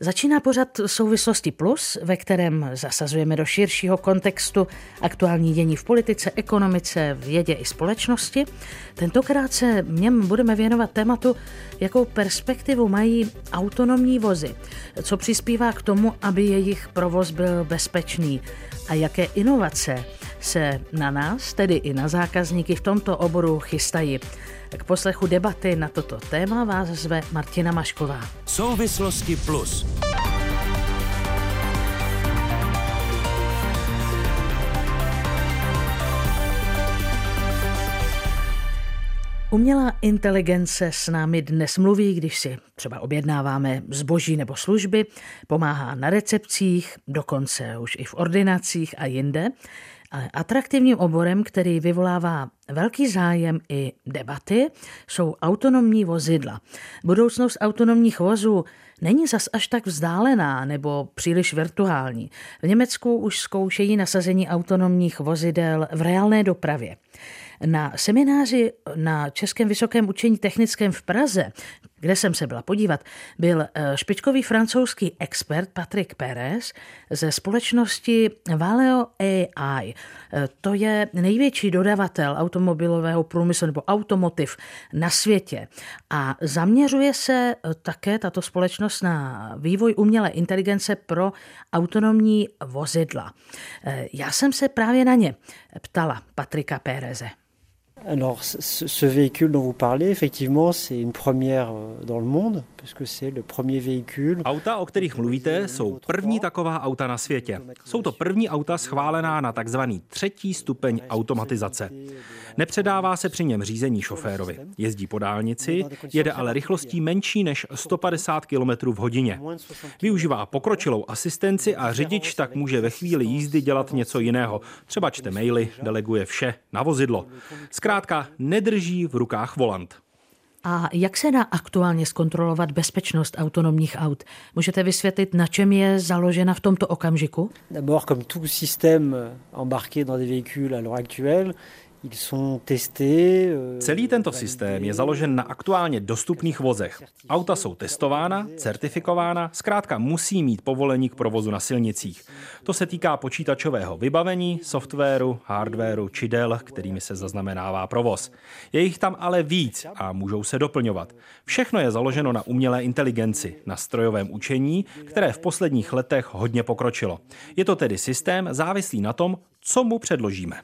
Začíná pořad Souvislosti Plus, ve kterém zasazujeme do širšího kontextu aktuální dění v politice, ekonomice, vědě i společnosti. Tentokrát se něm budeme věnovat tématu, jakou perspektivu mají autonomní vozy, co přispívá k tomu, aby jejich provoz byl bezpečný a jaké inovace se na nás, tedy i na zákazníky v tomto oboru chystají. K poslechu debaty na toto téma vás zve Martina Mašková. Souvislosti plus. Umělá inteligence s námi dnes mluví, když si třeba objednáváme zboží nebo služby, pomáhá na recepcích, dokonce už i v ordinacích a jinde. Atraktivním oborem, který vyvolává velký zájem i debaty, jsou autonomní vozidla. Budoucnost autonomních vozů není zas až tak vzdálená nebo příliš virtuální. V Německu už zkoušejí nasazení autonomních vozidel v reálné dopravě. Na semináři na Českém vysokém učení technickém v Praze, kde jsem se byla podívat, byl eh, špičkový francouzský expert Patrick Perez ze společnosti Valeo AI. Eh, to je největší dodavatel automobilového průmyslu nebo automotiv na světě. A zaměřuje se eh, také tato společnost na vývoj umělé inteligence pro autonomní vozidla. Já jsem se právě na ně ptala Patrika Péreze. Alors, ce, véhicule dont vous parlez, effectivement, c'est une première euh, dans le monde, Auta, o kterých mluvíte, jsou první taková auta na světě. Jsou to první auta schválená na takzvaný třetí stupeň automatizace. Nepředává se při něm řízení šoférovi. Jezdí po dálnici, jede ale rychlostí menší než 150 km v hodině. Využívá pokročilou asistenci a řidič tak může ve chvíli jízdy dělat něco jiného. Třeba čte maily, deleguje vše na vozidlo. Zkrátka nedrží v rukách volant. A jak se dá aktuálně zkontrolovat bezpečnost autonomních aut? Můžete vysvětlit, na čem je založena v tomto okamžiku? D'abord, comme tout système embarqué dans des véhicules à l'heure actuelle, Euh, Celý tento systém je založen na aktuálně dostupných vozech. Auta jsou testována, certifikována, zkrátka musí mít povolení k provozu na silnicích. To se týká počítačového vybavení, softwaru, hardwaru či del, kterými se zaznamenává provoz. Je jich tam ale víc a můžou se doplňovat. Všechno je založeno na umělé inteligenci, na strojovém učení, které v posledních letech hodně pokročilo. Je to tedy systém závislý na tom, co mu předložíme.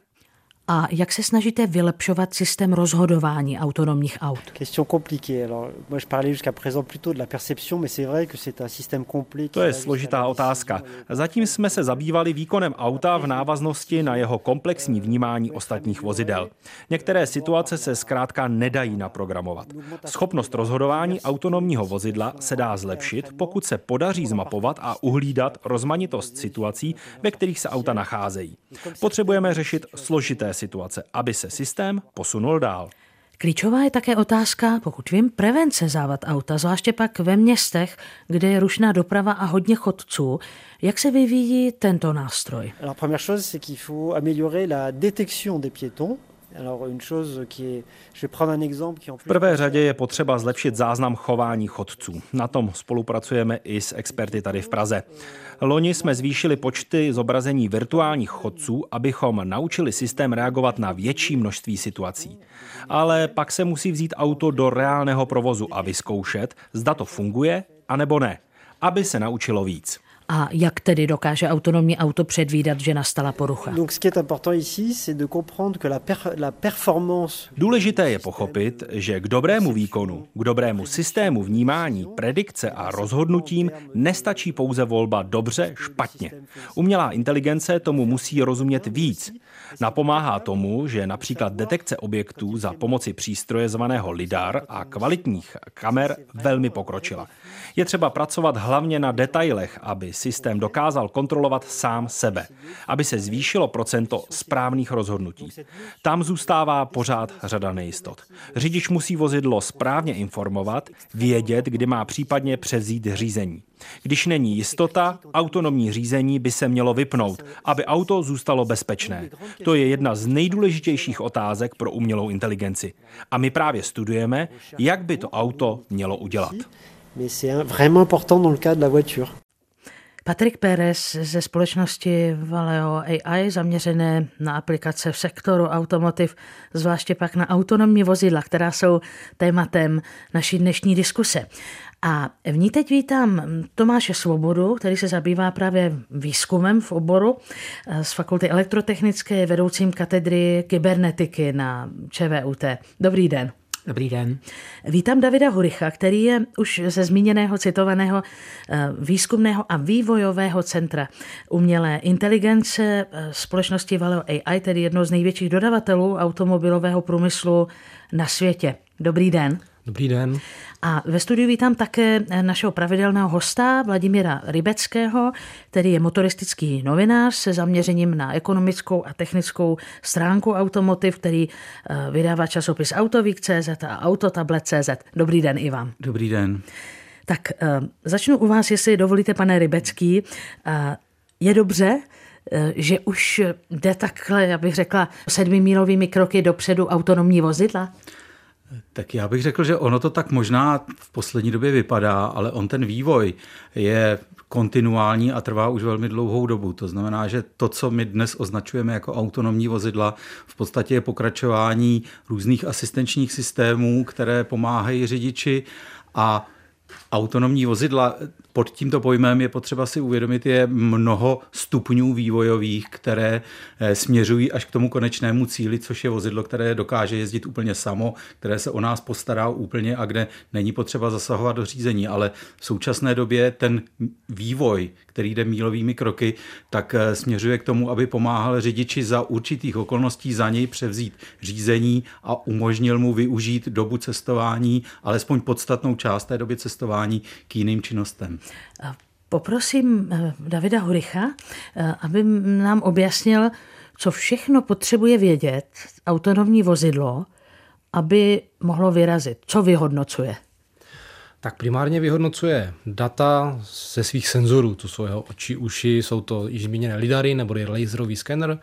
A jak se snažíte vylepšovat systém rozhodování autonomních aut? Question compliquée. Alors, moi je parlais jusqu'à présent plutôt de la perception, mais c'est vrai que c'est un système complet. To je složitá otázka. Zatím jsme se zabývali výkonem auta v návaznosti na jeho komplexní vnímání ostatních vozidel. Některé situace se zkrátka nedají naprogramovat. Schopnost rozhodování autonomního vozidla se dá zlepšit, pokud se podaří zmapovat a uhlídat rozmanitost situací, ve kterých se auta nacházejí. Potřebujeme řešit složité situace, aby se systém posunul dál. Klíčová je také otázka, pokud vím, prevence závad auta, zvláště pak ve městech, kde je rušná doprava a hodně chodců. Jak se vyvíjí tento nástroj? La première chose, c'est qu'il faut améliorer la détection des piétons v prvé řadě je potřeba zlepšit záznam chování chodců. Na tom spolupracujeme i s experty tady v Praze. Loni jsme zvýšili počty zobrazení virtuálních chodců, abychom naučili systém reagovat na větší množství situací. Ale pak se musí vzít auto do reálného provozu a vyzkoušet, zda to funguje, anebo ne, aby se naučilo víc. A jak tedy dokáže autonomní auto předvídat, že nastala porucha? Důležité je pochopit, že k dobrému výkonu, k dobrému systému vnímání, predikce a rozhodnutím nestačí pouze volba dobře, špatně. Umělá inteligence tomu musí rozumět víc. Napomáhá tomu, že například detekce objektů za pomoci přístroje zvaného LIDAR a kvalitních kamer velmi pokročila. Je třeba pracovat hlavně na detailech, aby systém dokázal kontrolovat sám sebe, aby se zvýšilo procento správných rozhodnutí. Tam zůstává pořád řada nejistot. Řidič musí vozidlo správně informovat, vědět, kdy má případně převzít řízení. Když není jistota, autonomní řízení by se mělo vypnout, aby auto zůstalo bezpečné. To je jedna z nejdůležitějších otázek pro umělou inteligenci. A my právě studujeme, jak by to auto mělo udělat. Mais c'est vraiment important dans le cas de la voiture. Patrik Pérez ze společnosti Valeo AI zaměřené na aplikace v sektoru automotiv, zvláště pak na autonomní vozidla, která jsou tématem naší dnešní diskuse. A v ní teď vítám Tomáše Svobodu, který se zabývá právě výzkumem v oboru z Fakulty elektrotechnické, vedoucím katedry kybernetiky na ČVUT. Dobrý den. Dobrý den. Vítám Davida Huricha, který je už ze zmíněného citovaného eh, výzkumného a vývojového centra umělé inteligence eh, společnosti Valeo AI, tedy jedno z největších dodavatelů automobilového průmyslu na světě. Dobrý den. Dobrý den. A ve studiu vítám také našeho pravidelného hosta Vladimíra Rybeckého, který je motoristický novinář se zaměřením na ekonomickou a technickou stránku automotiv, který eh, vydává časopis Autovík.cz a Autotablet.cz. Dobrý den i vám. Dobrý den. Tak eh, začnu u vás, jestli dovolíte, pane Rybecký. Eh, je dobře, že už jde takhle, já bych řekla, sedmimílovými kroky dopředu autonomní vozidla? Tak já bych řekl, že ono to tak možná v poslední době vypadá, ale on ten vývoj je kontinuální a trvá už velmi dlouhou dobu. To znamená, že to, co my dnes označujeme jako autonomní vozidla, v podstatě je pokračování různých asistenčních systémů, které pomáhají řidiči a autonomní vozidla pod tímto pojmem je potřeba si uvědomit, je mnoho stupňů vývojových, které eh, směřují až k tomu konečnému cíli, což je vozidlo, které dokáže jezdit úplně samo, které se o nás postará úplně a kde není potřeba zasahovat do řízení. Ale v současné době ten vývoj, který jde mílovými kroky, tak eh, směřuje k tomu, aby pomáhal řidiči za určitých okolností za něj převzít řízení a umožnil mu využít dobu cestování, alespoň podstatnou část té doby cestování k jiným činnostem. Poprosím eh, Davida Huricha, eh, aby nám objasnil, co všechno potřebuje vědět autonomní vozidlo, aby mohlo vyrazit. Co vyhodnocuje? Tak primárně vyhodnocuje data ze svých senzorů, to jsou jeho oči, uši, jsou to již zmíněné lidary nebo laserový skener,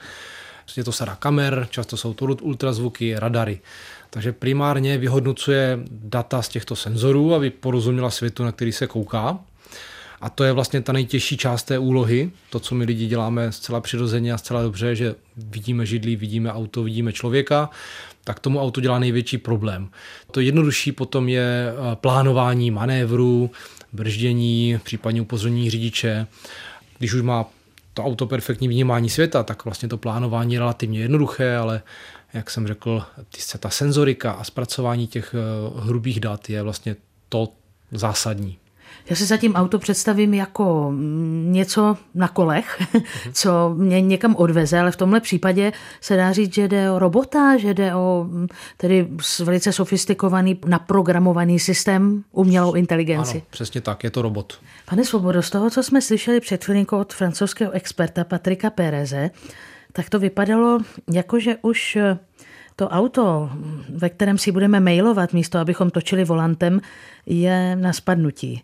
je to sada kamer, často jsou to ultrazvuky, radary. Takže primárně vyhodnocuje data z těchto senzorů, aby porozuměla světu, na který se kouká. A to je vlastně ta nejtěžší část té úlohy, to, co my lidi děláme zcela přirozeně a zcela dobře, že vidíme židlí, vidíme auto, vidíme člověka, tak tomu auto dělá největší problém. To jednodušší potom je eh, plánování manévru, brždění, případně upozornění řidiče. Když už má to auto perfektní vnímání světa, tak vlastně to plánování je relativně jednoduché, ale jak jsem řekl, ta senzorika a zpracování těch eh, hrubých dat je vlastně to zásadní. Já si zatím auto představím jako mm, něco na kolech, co mě někam odveze, ale v tomhle případě se dá říct, že jde o robota, že jde o mm, tedy velice sofistikovaný, naprogramovaný systém, umělou inteligenci. Ano, přesně tak, je to robot. Pane Svobodo, z toho, co jsme slyšeli před chvilinkou od francouzského experta Patrika Péreze, tak to vypadalo jako, že už to auto, ve kterém si budeme mailovat místo, abychom točili volantem, je na spadnutí.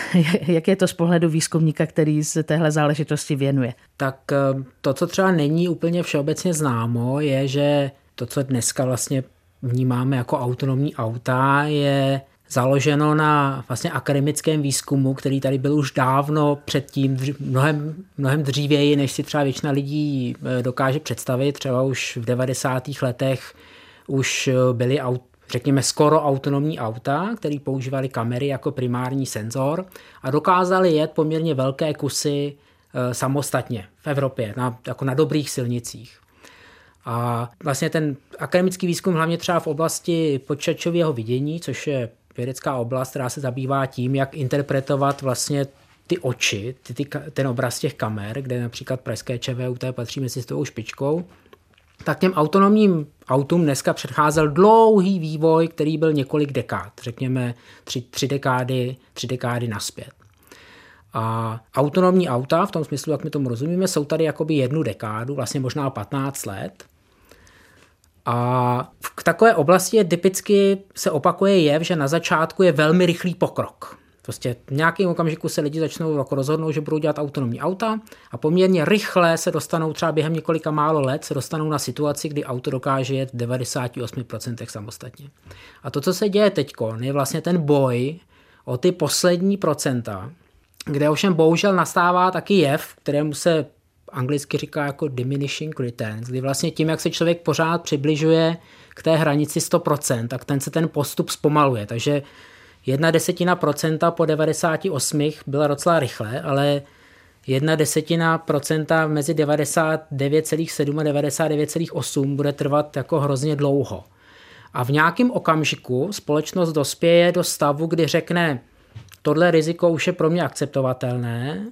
Jak je to z pohledu výzkumníka, který se téhle záležitosti věnuje? Tak eh, to, co třeba není úplně všeobecně známo, je, že to, co dneska vlastně vnímáme jako autonomní auta, je založeno na vlastně akademickém výzkumu, který tady byl už dávno předtím, mnohem, mnohem dřívěji, než si třeba většina lidí eh, dokáže představit. Třeba už v 90. letech už eh, byly řekněme skoro autonomní auta, které používaly kamery jako primární senzor a dokázali jet poměrně velké kusy e, samostatně v Evropě, na, jako na dobrých silnicích. A vlastně ten akademický výzkum hlavně třeba v oblasti počítačového vidění, což je vědecká oblast, která se zabývá tím, jak interpretovat vlastně ty oči, ty, ty, ten obraz těch kamer, kde například pražské ČVUT patří mezi tou špičkou, tak těm autonomním autům dneska předcházel dlouhý vývoj, který byl několik dekád, řekněme tři, tři dekády, tři dekády naspět. A autonomní auta, v tom smyslu, jak my tomu rozumíme, jsou tady jakoby jednu dekádu, vlastně možná 15 let. A v takové oblasti je typicky se opakuje jev, že na začátku je velmi rychlý pokrok. Prostě v nějakém okamžiku se lidi začnou jako rozhodnout, že budou dělat autonomní auta a poměrně rychle se dostanou třeba během několika málo let se dostanou na situaci, kdy auto dokáže jet v 98% samostatně. A to, co se děje teď, je vlastně ten boj O ty poslední procenta, kde ovšem bohužel nastává taky jev, kterému se anglicky říká jako diminishing returns, kdy vlastně tím, jak se člověk pořád přibližuje k té hranici 100%, tak ten se ten postup zpomaluje. Takže jedna desetina procenta po 98 byla docela rychle, ale jedna desetina procenta mezi 99,7 a 99,8 bude trvat jako hrozně dlouho. A v nějakém okamžiku společnost dospěje do stavu, kdy řekne, tohle riziko už je pro mě akceptovatelné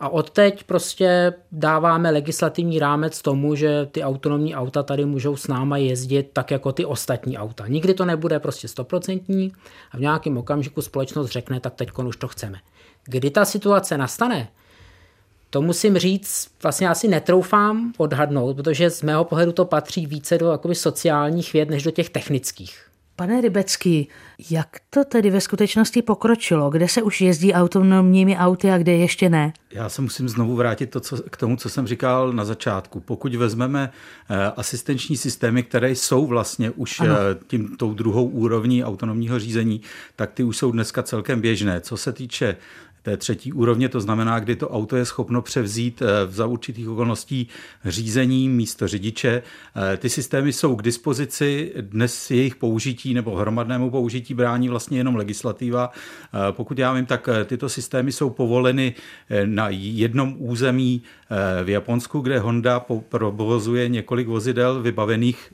a odteď prostě dáváme legislativní rámec tomu, že ty autonomní auta tady můžou s náma jezdit tak jako ty ostatní auta. Nikdy to nebude prostě stoprocentní a v nějakém okamžiku společnost řekne, tak teď už to chceme. Kdy ta situace nastane, to musím říct, vlastně asi netroufám odhadnout, protože z mého pohledu to patří více do jakoby, sociálních věd než do těch technických. Pane Rybecký, jak to tedy ve skutečnosti pokročilo? Kde se už jezdí autonomními auty a kde ještě ne? Já se musím znovu vrátit to, co, k tomu, co jsem říkal na začátku. Pokud vezmeme eh, asistenční systémy, které jsou vlastně už ano. Eh, tím, tou druhou úrovní autonomního řízení, tak ty už jsou dneska celkem běžné. Co se týče té třetí úrovně, to znamená, kdy to auto je schopno převzít eh, za určitých okolností řízení místo řidiče. Eh, ty systémy jsou k dispozici, dnes jejich použití nebo hromadnému použití brání vlastně jenom legislativa. Eh, pokud já vím, tak tyto systémy jsou povoleny na jednom území v Japonsku, kde Honda provozuje několik vozidel vybavených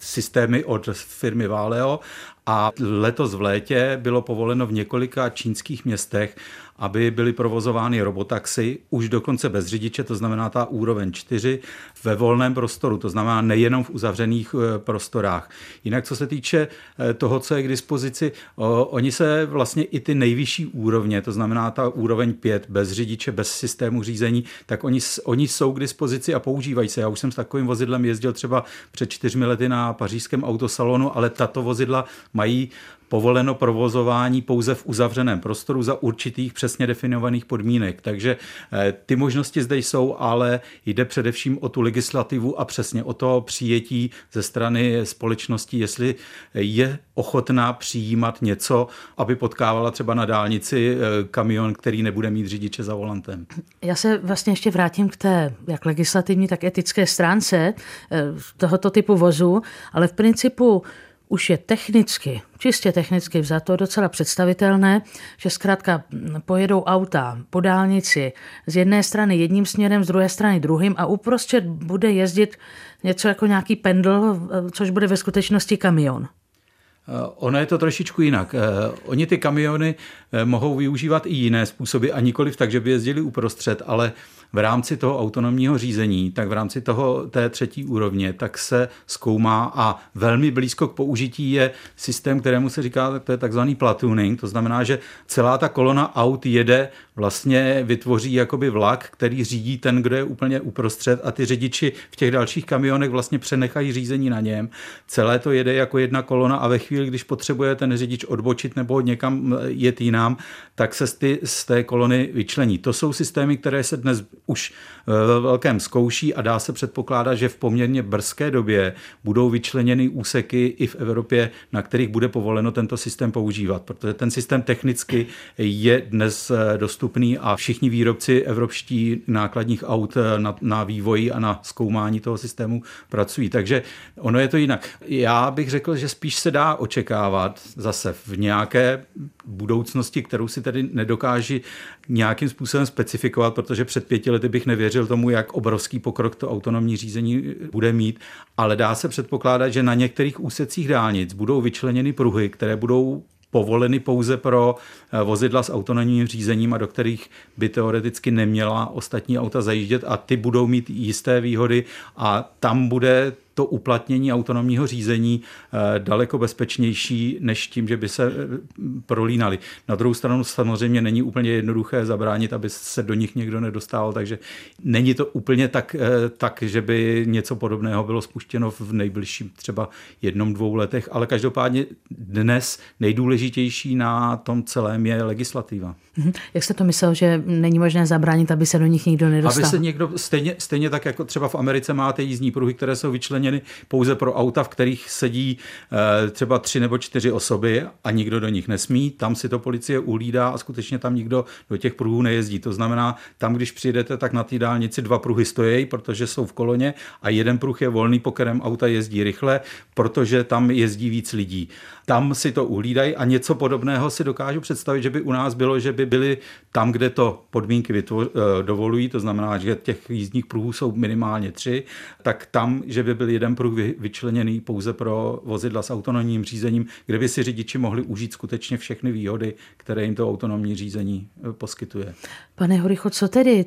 systémy od firmy Valeo a letos v létě bylo povoleno v několika čínských městech aby byly provozovány robotaxy už dokonce bez řidiče, to znamená ta úroveň 4, ve volném prostoru, to znamená nejenom v uzavřených eh, prostorách. Jinak co se týče eh, toho, co je k dispozici, oni se vlastně i ty nejvyšší úrovně, to znamená ta úroveň 5 bez řidiče, bez systému řízení, tak oni, oni jsou k dispozici a používají se. Já už jsem s takovým vozidlem jezdil třeba před čtyřmi lety na pařížském autosalonu, ale tato vozidla mají povoleno provozování pouze v uzavřeném prostoru za určitých přesně definovaných podmínek. Takže eh, ty možnosti zde jsou, ale jde především o tu legislativu a přesně o to přijetí ze strany společnosti, jestli je ochotná přijímat něco, aby potkávala třeba na dálnici eh, kamion, který nebude mít řidiče za volantem. Já se vlastně ještě vrátím k té jak legislativní, tak etické stránce eh, tohoto typu vozu, ale v principu už je technicky, čistě technicky vzato docela představitelné, že zkrátka pojedou auta po dálnici z jedné strany jedním směrem, z druhé strany druhým a uprostřed bude jezdit něco jako nějaký pendl, což bude ve skutečnosti kamion. Eh, ono je to trošičku jinak. Eh, oni ty kamiony eh, mohou využívat i jiné způsoby a nikoliv tak, že by jezdili uprostřed, ale v rámci toho autonomního řízení, tak v rámci toho té třetí úrovně, tak se zkoumá a velmi blízko k použití je systém, kterému se říká, to je takzvaný platooning, to znamená, že celá ta kolona aut jede vlastně vytvoří jakoby vlak, který řídí ten, kdo je úplně uprostřed a ty řidiči v těch dalších kamionech vlastně přenechají řízení na něm. Celé to jede jako jedna kolona a ve chvíli, když potřebuje ten řidič odbočit nebo někam jet jinam, tak se z, ty, z té kolony vyčlení. To jsou systémy, které se dnes už eh, ve velkém zkouší a dá se předpokládat, že v poměrně brzké době budou vyčleněny úseky i v Evropě, na kterých bude povoleno tento systém používat, protože ten systém technicky je dnes eh, dostupný a všichni výrobci evropští nákladních aut eh, na, na vývoji a na zkoumání toho systému pracují. Takže ono je to jinak. Já bych řekl, že spíš se dá očekávat zase v nějaké budoucnosti, kterou si tedy nedokáži nějakým způsobem specifikovat, protože před pěti lety bych nevěřil tomu, jak obrovský pokrok to autonomní řízení bude mít, ale dá se předpokládat, že na některých úsecích dálnic budou vyčleněny pruhy, které budou povoleny pouze pro eh, vozidla s autonomním řízením a do kterých by teoreticky neměla ostatní auta zajíždět a ty budou mít jisté výhody a tam bude to uplatnění autonomního řízení eh, daleko bezpečnější, než tím, že by se eh, prolínali. Na druhou stranu samozřejmě není úplně jednoduché zabránit, aby se do nich někdo nedostal, takže není to úplně tak, eh, tak že by něco podobného bylo spuštěno v nejbližším třeba jednom, dvou letech, ale každopádně dnes nejdůležitější na tom celém je legislativa. Mhm. Jak jste to myslel, že není možné zabránit, aby se do nich nikdo nedostal? Aby se někdo, stejně, stejně tak jako třeba v Americe máte jízdní pruhy, které jsou vyčleněny vyčleněny pouze pro auta, v kterých sedí eh, třeba tři nebo čtyři osoby a nikdo do nich nesmí. Tam si to policie ulídá a skutečně tam nikdo do těch pruhů nejezdí. To znamená, tam, když přijdete, tak na té dálnici dva pruhy stojí, protože jsou v koloně a jeden pruh je volný, po kterém auta jezdí rychle, protože tam jezdí víc lidí. Tam si to uhlídají a něco podobného si dokážu představit, že by u nás bylo, že by byly tam, kde to podmínky vytvoř, eh, dovolují, to znamená, že těch jízdních pruhů jsou minimálně tři, tak tam, že by byl jeden pruh vyčleněný pouze pro vozidla s autonomním řízením, kde by si řidiči mohli užít skutečně všechny výhody, které jim to autonomní řízení eh, poskytuje. Pane Horicho, co tedy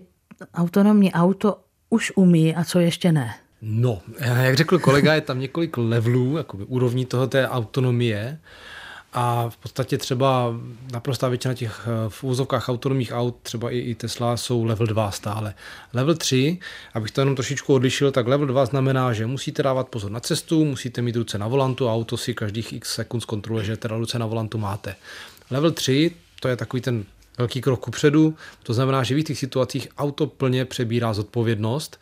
autonomní auto už umí a co ještě ne? No, jak řekl kolega, je tam několik levelů, jakoby úrovní toho té autonomie a v podstatě třeba naprostá většina těch eh, v úzovkách autonomních aut, třeba i, Tesla, jsou level 2 stále. Level 3, abych to jenom trošičku odlišil, tak level 2 znamená, že musíte dávat pozor na cestu, musíte mít ruce na volantu a auto si každých x sekund zkontroluje, že teda ruce na volantu máte. Level 3, to je takový ten velký krok kupředu, to znamená, že v těch situacích auto plně přebírá zodpovědnost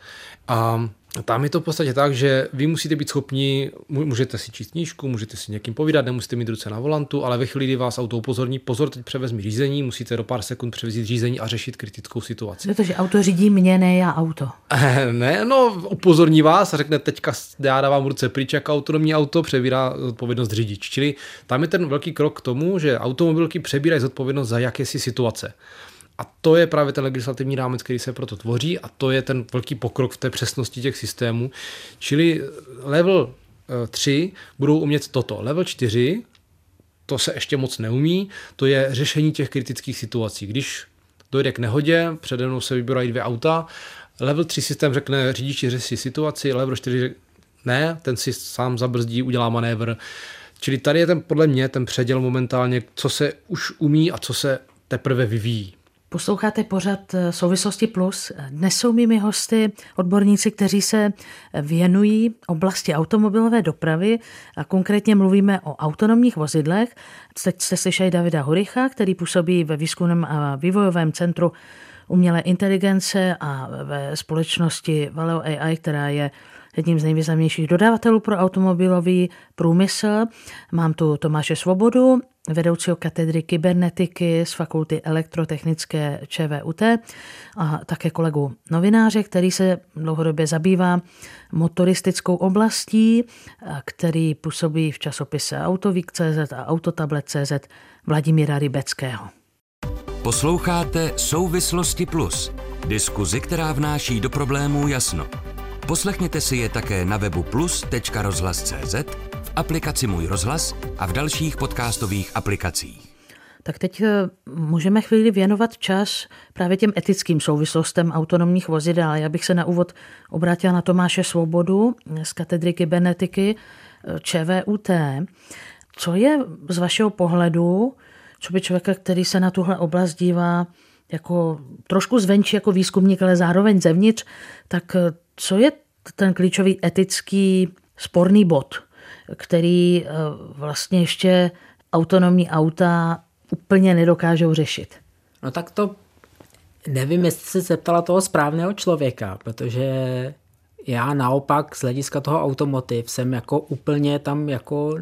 a tam je to v podstatě tak, že vy musíte být schopni, můžete si číst knížku, můžete si někým povídat, nemusíte mít ruce na volantu, ale ve chvíli, kdy vás auto upozorní, pozor, teď převezmi řízení, musíte do pár sekund převezít řízení a řešit kritickou situaci. Protože auto řídí mě, ne já auto. ne, no, upozorní vás a řekne, teďka já dávám ruce pryč, jak autonomní auto přebírá odpovědnost řidič. Čili tam je ten velký krok k tomu, že automobilky přebírají zodpovědnost za jakési situace. A to je právě ten legislativní rámec, který se proto tvoří a to je ten velký pokrok v té přesnosti těch systémů. Čili level 3 eh, budou umět toto. Level 4 to se ještě moc neumí, to je řešení těch kritických situací. Když dojde k nehodě, přede mnou se vybírají dvě auta, level 3 systém řekne řidiči řeší situaci, level 4 ne, ten si sám zabrzdí, udělá manévr. Čili tady je ten podle mě ten předěl momentálně, co se už umí a co se teprve vyvíjí. Posloucháte pořad eh, Souvislosti Plus. Dnes jsou mými hosty odborníci, kteří se věnují oblasti automobilové dopravy a konkrétně mluvíme o autonomních vozidlech. Teď jste slyšeli Davida Horicha, který působí ve výzkumném a vývojovém centru umělé inteligence a ve společnosti Valeo AI, která je jedním z nejvýznamnějších dodavatelů pro automobilový průmysl. Mám tu Tomáše Svobodu, vedoucího katedry kybernetiky z fakulty elektrotechnické ČVUT a také kolegu novináře, který se dlouhodobě zabývá motoristickou oblastí, který působí v časopise Autovík.cz a Autotablet.cz Vladimíra Rybeckého. Posloucháte Souvislosti Plus, diskuzi, která vnáší do problémů jasno. Poslechněte si je také na webu plus.rozhlas.cz, aplikaci Můj rozhlas a v dalších podcastových aplikacích. Tak teď eh, můžeme chvíli věnovat čas právě těm etickým souvislostem autonomních vozidel. Já bych se na úvod obrátila na Tomáše Svobodu z katedry kybernetiky eh, ČVUT. Co je z vašeho pohledu, co by člověka, který se na tuhle oblast dívá jako trošku zvenčí jako výzkumník, ale zároveň zevnitř, tak eh, co je ten klíčový etický sporný bod, který eh, vlastně ještě autonomní auta úplně nedokážou řešit? No tak to nevím, jestli se zeptala toho správného člověka, protože já naopak z hlediska toho automotiv jsem jako úplně tam jako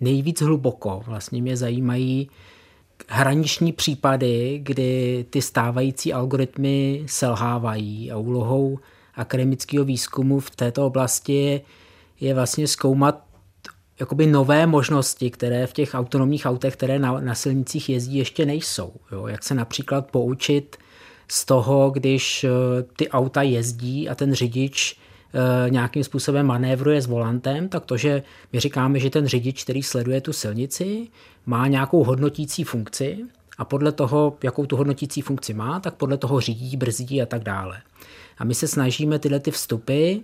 nejvíc hluboko. Vlastně mě zajímají hraniční případy, kdy ty stávající algoritmy selhávají a úlohou akademického výzkumu v této oblasti je vlastně zkoumat jakoby nové možnosti, které v těch autonomních autech, které na, na silnicích jezdí, ještě nejsou. Jo? Jak se například poučit z toho, když eh, ty auta jezdí a ten řidič eh, nějakým způsobem manévruje s volantem, tak to, že my říkáme, že ten řidič, který sleduje tu silnici, má nějakou hodnotící funkci a podle toho, jakou tu hodnotící funkci má, tak podle toho řídí, brzdí a tak dále. A my se snažíme tyhle ty vstupy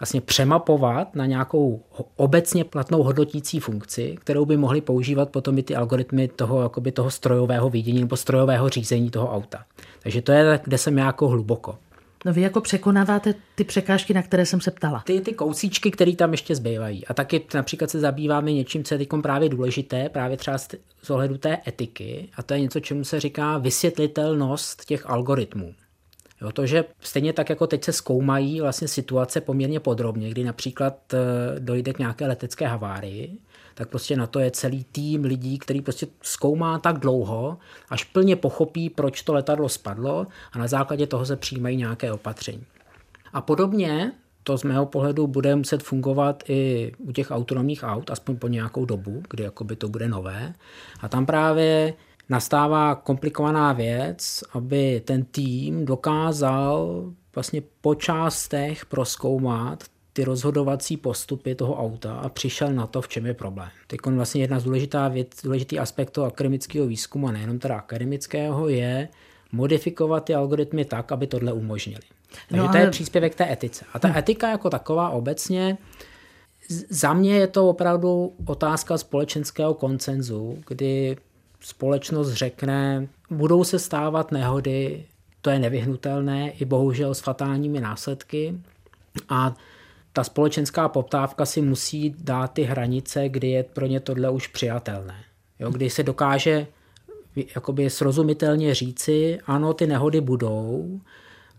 vlastně přemapovat na nějakou obecně platnou hodnotící funkci, kterou by mohli používat potom i ty algoritmy toho, jakoby toho strojového vidění nebo strojového řízení toho auta. Takže to je, kde jsem jako hluboko. No vy jako překonáváte ty překážky, na které jsem se ptala. Ty, ty kousíčky, které tam ještě zbývají. A taky například se zabýváme něčím, co je teď právě důležité, právě třeba z ohledu té etiky. A to je něco, čemu se říká vysvětlitelnost těch algoritmů. Jo, to, že stejně tak, jako teď se zkoumají vlastně situace poměrně podrobně, kdy například eh, dojde k nějaké letecké havárii, tak prostě na to je celý tým lidí, který prostě zkoumá tak dlouho, až plně pochopí, proč to letadlo spadlo a na základě toho se přijímají nějaké opatření. A podobně to z mého pohledu bude muset fungovat i u těch autonomních aut, aspoň po nějakou dobu, kdy to bude nové. A tam právě nastává komplikovaná věc, aby ten tým dokázal vlastně po částech proskoumat ty rozhodovací postupy toho auta a přišel na to, v čem je problém. Teď vlastně jedna z důležitá věc, důležitý aspekt toho akademického výzkumu, a nejenom teda akademického, je modifikovat ty algoritmy tak, aby tohle umožnili. Takže no, ale... to je příspěvek té etice. A ta hm. etika jako taková obecně, za mě je to opravdu otázka společenského koncenzu, kdy společnost řekne, budou se stávat nehody, to je nevyhnutelné, i bohužel s fatálními následky. A ta společenská poptávka si musí dát ty hranice, kdy je pro ně tohle už přijatelné. Jo, kdy se dokáže jakoby srozumitelně říci, ano, ty nehody budou,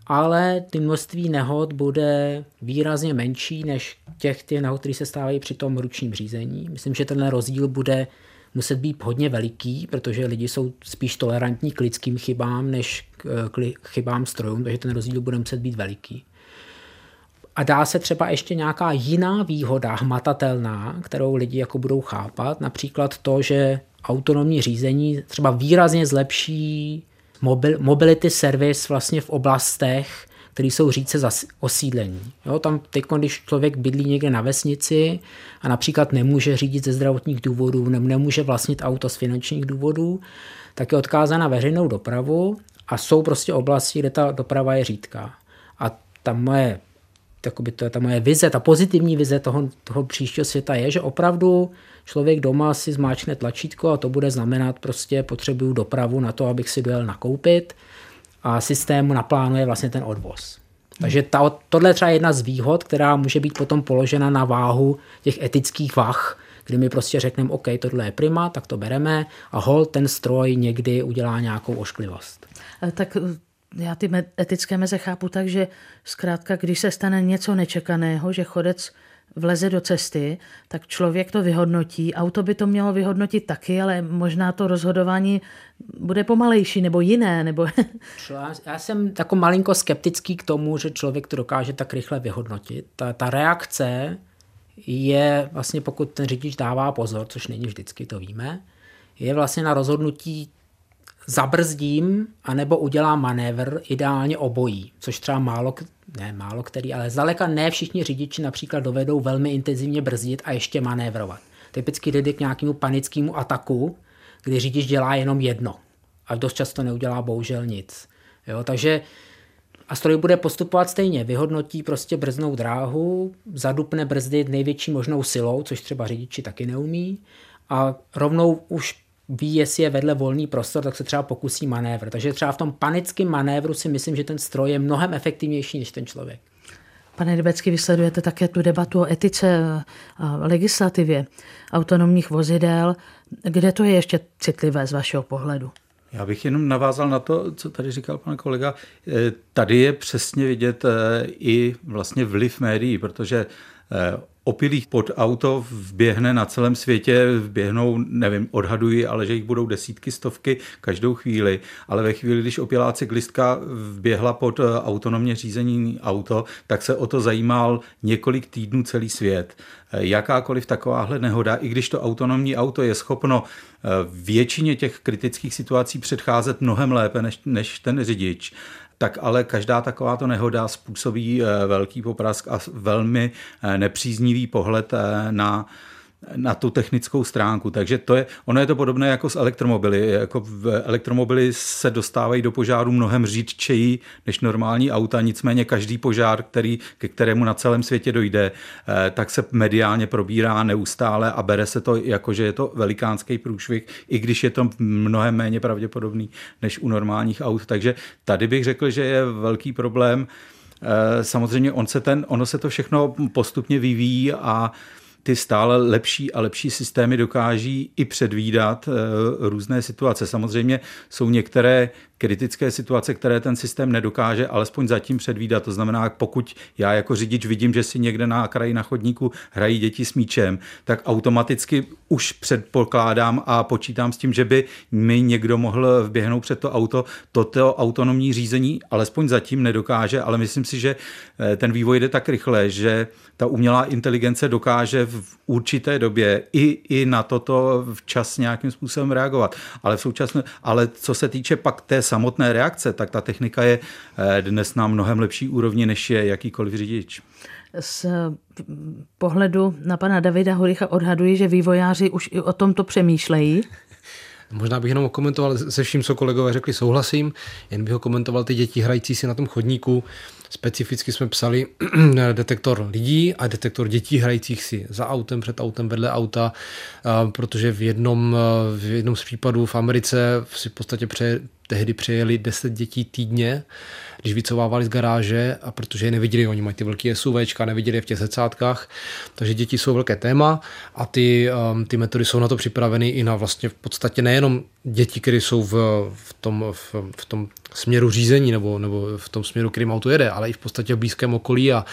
ale ty množství nehod bude výrazně menší než těch, těch nehod, které se stávají při tom ručním řízení. Myslím, že ten rozdíl bude muset být hodně veliký, protože lidi jsou spíš tolerantní k lidským chybám než k chybám strojům, takže ten rozdíl bude muset být veliký. A dá se třeba ještě nějaká jiná výhoda hmatatelná, kterou lidi jako budou chápat, například to, že autonomní řízení třeba výrazně zlepší mobil, mobility service vlastně v oblastech, které jsou říce za osídlení. Jo, tam teď, když člověk bydlí někde na vesnici a například nemůže řídit ze zdravotních důvodů, ne, nemůže vlastnit auto z finančních důvodů, tak je odkázán na veřejnou dopravu a jsou prostě oblasti, kde ta doprava je řídká. A ta moje, takoby to je ta moje vize, ta pozitivní vize toho, toho příštího světa je, že opravdu člověk doma si zmáčkne tlačítko a to bude znamenat prostě potřebuju dopravu na to, abych si dojel nakoupit a systém naplánuje vlastně ten odvoz. Takže ta, tohle je třeba jedna z výhod, která může být potom položena na váhu těch etických vah, kdy my prostě řekneme, OK, tohle je prima, tak to bereme a hol ten stroj někdy udělá nějakou ošklivost. Eh, tak eh, já ty etické meze chápu tak, že zkrátka, když se stane něco nečekaného, že chodec vleze do cesty, tak člověk to vyhodnotí. Auto by to mělo vyhodnotit taky, ale možná to rozhodování bude pomalejší nebo jiné. Nebo... Já jsem jako malinko skeptický k tomu, že člověk to dokáže tak rychle vyhodnotit. Ta, ta reakce je vlastně, pokud ten řidič dává pozor, což není vždycky, to víme, je vlastně na rozhodnutí zabrzdím anebo udělám manévr, ideálně obojí, což třeba málo, ne málo který, ale zdaleka ne všichni řidiči například dovedou velmi intenzivně brzdit a ještě manévrovat. Typicky jde k nějakému panickému ataku, kdy řidič dělá jenom jedno a dost často neudělá bohužel nic. Jo, takže a stroj bude postupovat stejně. Vyhodnotí prostě brznou dráhu, zadupne brzdy největší možnou silou, což třeba řidiči taky neumí, a rovnou už ví, jestli je vedle volný prostor, tak se třeba pokusí manévr. Takže třeba v tom panickém manévru si myslím, že ten stroj je mnohem efektivnější než ten člověk. Pane Debecký, vysledujete také tu debatu o etice a legislativě autonomních vozidel. Kde to je ještě citlivé z vašeho pohledu? Já bych jenom navázal na to, co tady říkal pan kolega. Eh, tady je přesně vidět eh, i vlastně vliv médií, protože eh, opilých pod auto vběhne na celém světě, vběhnou, nevím, odhaduji, ale že jich budou desítky, stovky každou chvíli, ale ve chvíli, když opilá cyklistka vběhla pod eh, autonomně řízení auto, tak se o to zajímal několik týdnů celý svět. Eh, jakákoliv takováhle nehoda, i když to autonomní auto je schopno eh, většině těch kritických situací předcházet mnohem lépe než, než ten řidič, tak ale každá takováto nehoda způsobí eh, velký poprask a velmi eh, nepříznivý pohled eh, na na tu technickou stránku. Takže to je, ono je to podobné jako s elektromobily. Jako v elektromobily se dostávají do požáru mnohem řídčeji než normální auta, nicméně každý požár, který, ke kterému na celém světě dojde, eh, tak se mediálně probírá neustále a bere se to jako, že je to velikánský průšvih, i když je to mnohem méně pravděpodobný než u normálních aut. Takže tady bych řekl, že je velký problém. Eh, samozřejmě on se ten, ono se to všechno postupně vyvíjí a ty stále lepší a lepší systémy dokáží i předvídat různé situace. Samozřejmě jsou některé kritické situace, které ten systém nedokáže alespoň zatím předvídat. To znamená, pokud já jako řidič vidím, že si někde na kraji na chodníku hrají děti s míčem, tak automaticky už předpokládám a počítám s tím, že by mi někdo mohl vběhnout před to auto. Toto autonomní řízení alespoň zatím nedokáže, ale myslím si, že eh, ten vývoj jde tak rychle, že ta umělá inteligence dokáže v určité době i, i na toto včas nějakým způsobem reagovat. Ale v současné, ale co se týče pak té samotné reakce, tak ta technika je eh, dnes na mnohem lepší úrovni, než je jakýkoliv řidič. Z pohledu na pana Davida Horicha odhaduji, že vývojáři už i o tomto přemýšlejí. Možná bych jenom komentoval se vším, co kolegové řekli, souhlasím, jen bych ho komentoval ty děti hrající si na tom chodníku. Specificky jsme psali detektor lidí a detektor dětí hrajících si za autem, před autem, vedle auta, protože v jednom, v jednom z případů v Americe si v podstatě pře, tehdy přijeli 10 dětí týdně, když vycovávali z garáže, a protože je neviděli, oni mají ty velké SUVčka, neviděli je v těch secátkách, takže děti jsou velké téma a ty, um, ty metody jsou na to připraveny i na vlastně v podstatě nejenom děti, které jsou v, v, tom, v, v tom směru řízení nebo, nebo v tom směru, kterým auto jede, ale i v podstatě v blízkém okolí a,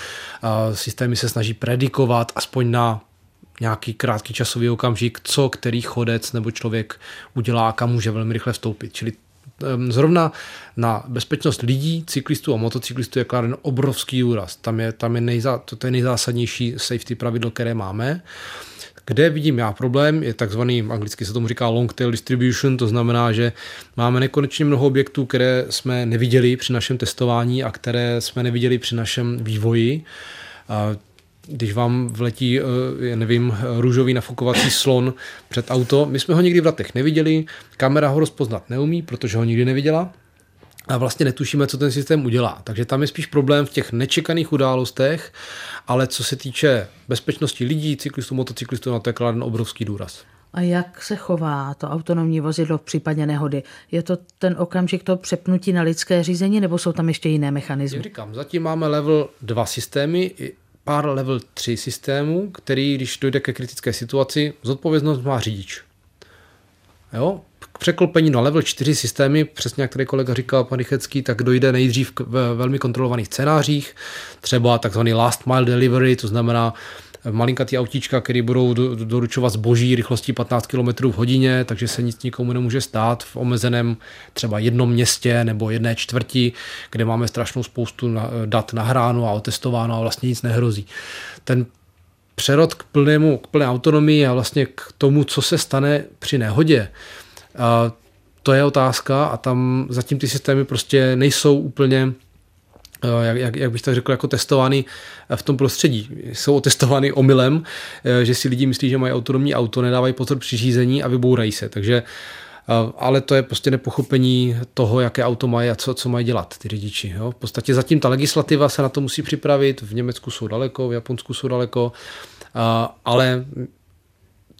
a systémy se snaží predikovat aspoň na nějaký krátký časový okamžik, co který chodec nebo člověk udělá kam může velmi rychle vstoupit. Čili zrovna na bezpečnost lidí, cyklistů a motocyklistů je kladen obrovský úraz. Tam je, tam je nejzá, to, to je nejzásadnější safety pravidlo, které máme. Kde vidím já problém, je takzvaný, anglicky se tomu říká long tail distribution, to znamená, že máme nekonečně mnoho objektů, které jsme neviděli při našem testování a které jsme neviděli při našem vývoji když vám vletí, eh, já nevím, růžový nafukovací slon před auto. My jsme ho nikdy v letech neviděli, kamera ho rozpoznat neumí, protože ho nikdy neviděla a vlastně netušíme, co ten systém udělá. Takže tam je spíš problém v těch nečekaných událostech, ale co se týče bezpečnosti lidí, cyklistů, motocyklistů, na to je kladen obrovský důraz. A jak se chová to autonomní vozidlo v případě nehody? Je to ten okamžik to přepnutí na lidské řízení, nebo jsou tam ještě jiné mechanismy? Já říkám, zatím máme level 2 systémy, pár level 3 systémů, který, když dojde ke kritické situaci, zodpovědnost má řidič. Jo? K překlopení na level 4 systémy, přesně jak tady kolega říkal, pan Rychecký, tak dojde nejdřív k velmi kontrolovaných scénářích, třeba takzvaný last mile delivery, to znamená malinkatý autíčka, které budou doručovat zboží rychlostí 15 km v hodině, takže se nic nikomu nemůže stát v omezeném třeba jednom městě nebo jedné čtvrti, kde máme strašnou spoustu dat nahráno a otestováno a vlastně nic nehrozí. Ten přerod k, plnému, k plné autonomii a vlastně k tomu, co se stane při nehodě, to je otázka a tam zatím ty systémy prostě nejsou úplně jak, jak, jak bych tak řekl, jako testovány v tom prostředí. Jsou testovány omylem, eh, že si lidi myslí, že mají autonomní auto, nedávají pozor při řízení a vybourají se. Takže eh, ale to je prostě nepochopení toho, jaké auto mají a co, co mají dělat ty řidiči. Jo? V podstatě zatím ta legislativa se na to musí připravit, v Německu jsou daleko, v Japonsku jsou daleko, ale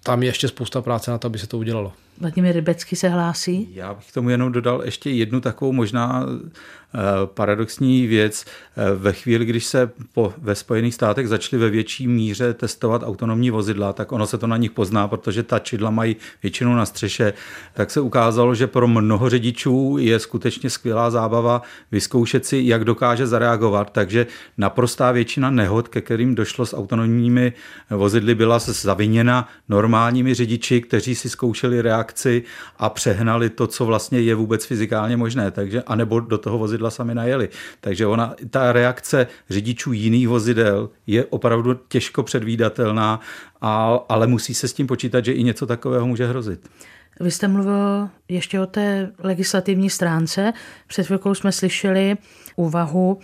tam je ještě spousta práce na to, aby se to udělalo. Vladimír Rybecký se hlásí. Já bych k tomu jenom dodal ještě jednu takovou možná Eh, paradoxní věc. Eh, ve chvíli, když se po, ve Spojených státech začaly ve větší míře testovat autonomní vozidla, tak ono se to na nich pozná, protože ta čidla mají většinou na střeše, tak se ukázalo, že pro mnoho řidičů je skutečně skvělá zábava vyzkoušet si, jak dokáže zareagovat. Takže naprostá většina nehod, ke kterým došlo s autonomními vozidly, byla zaviněna normálními řidiči, kteří si zkoušeli reakci a přehnali to, co vlastně je vůbec fyzikálně možné. Takže, anebo do toho vozidla vozidla sami najeli. Takže ona, ta reakce řidičů jiných vozidel je opravdu těžko předvídatelná, a, ale musí se s tím počítat, že i něco takového může hrozit. Vy jste mluvil ještě o té legislativní stránce. Před chvilkou jsme slyšeli úvahu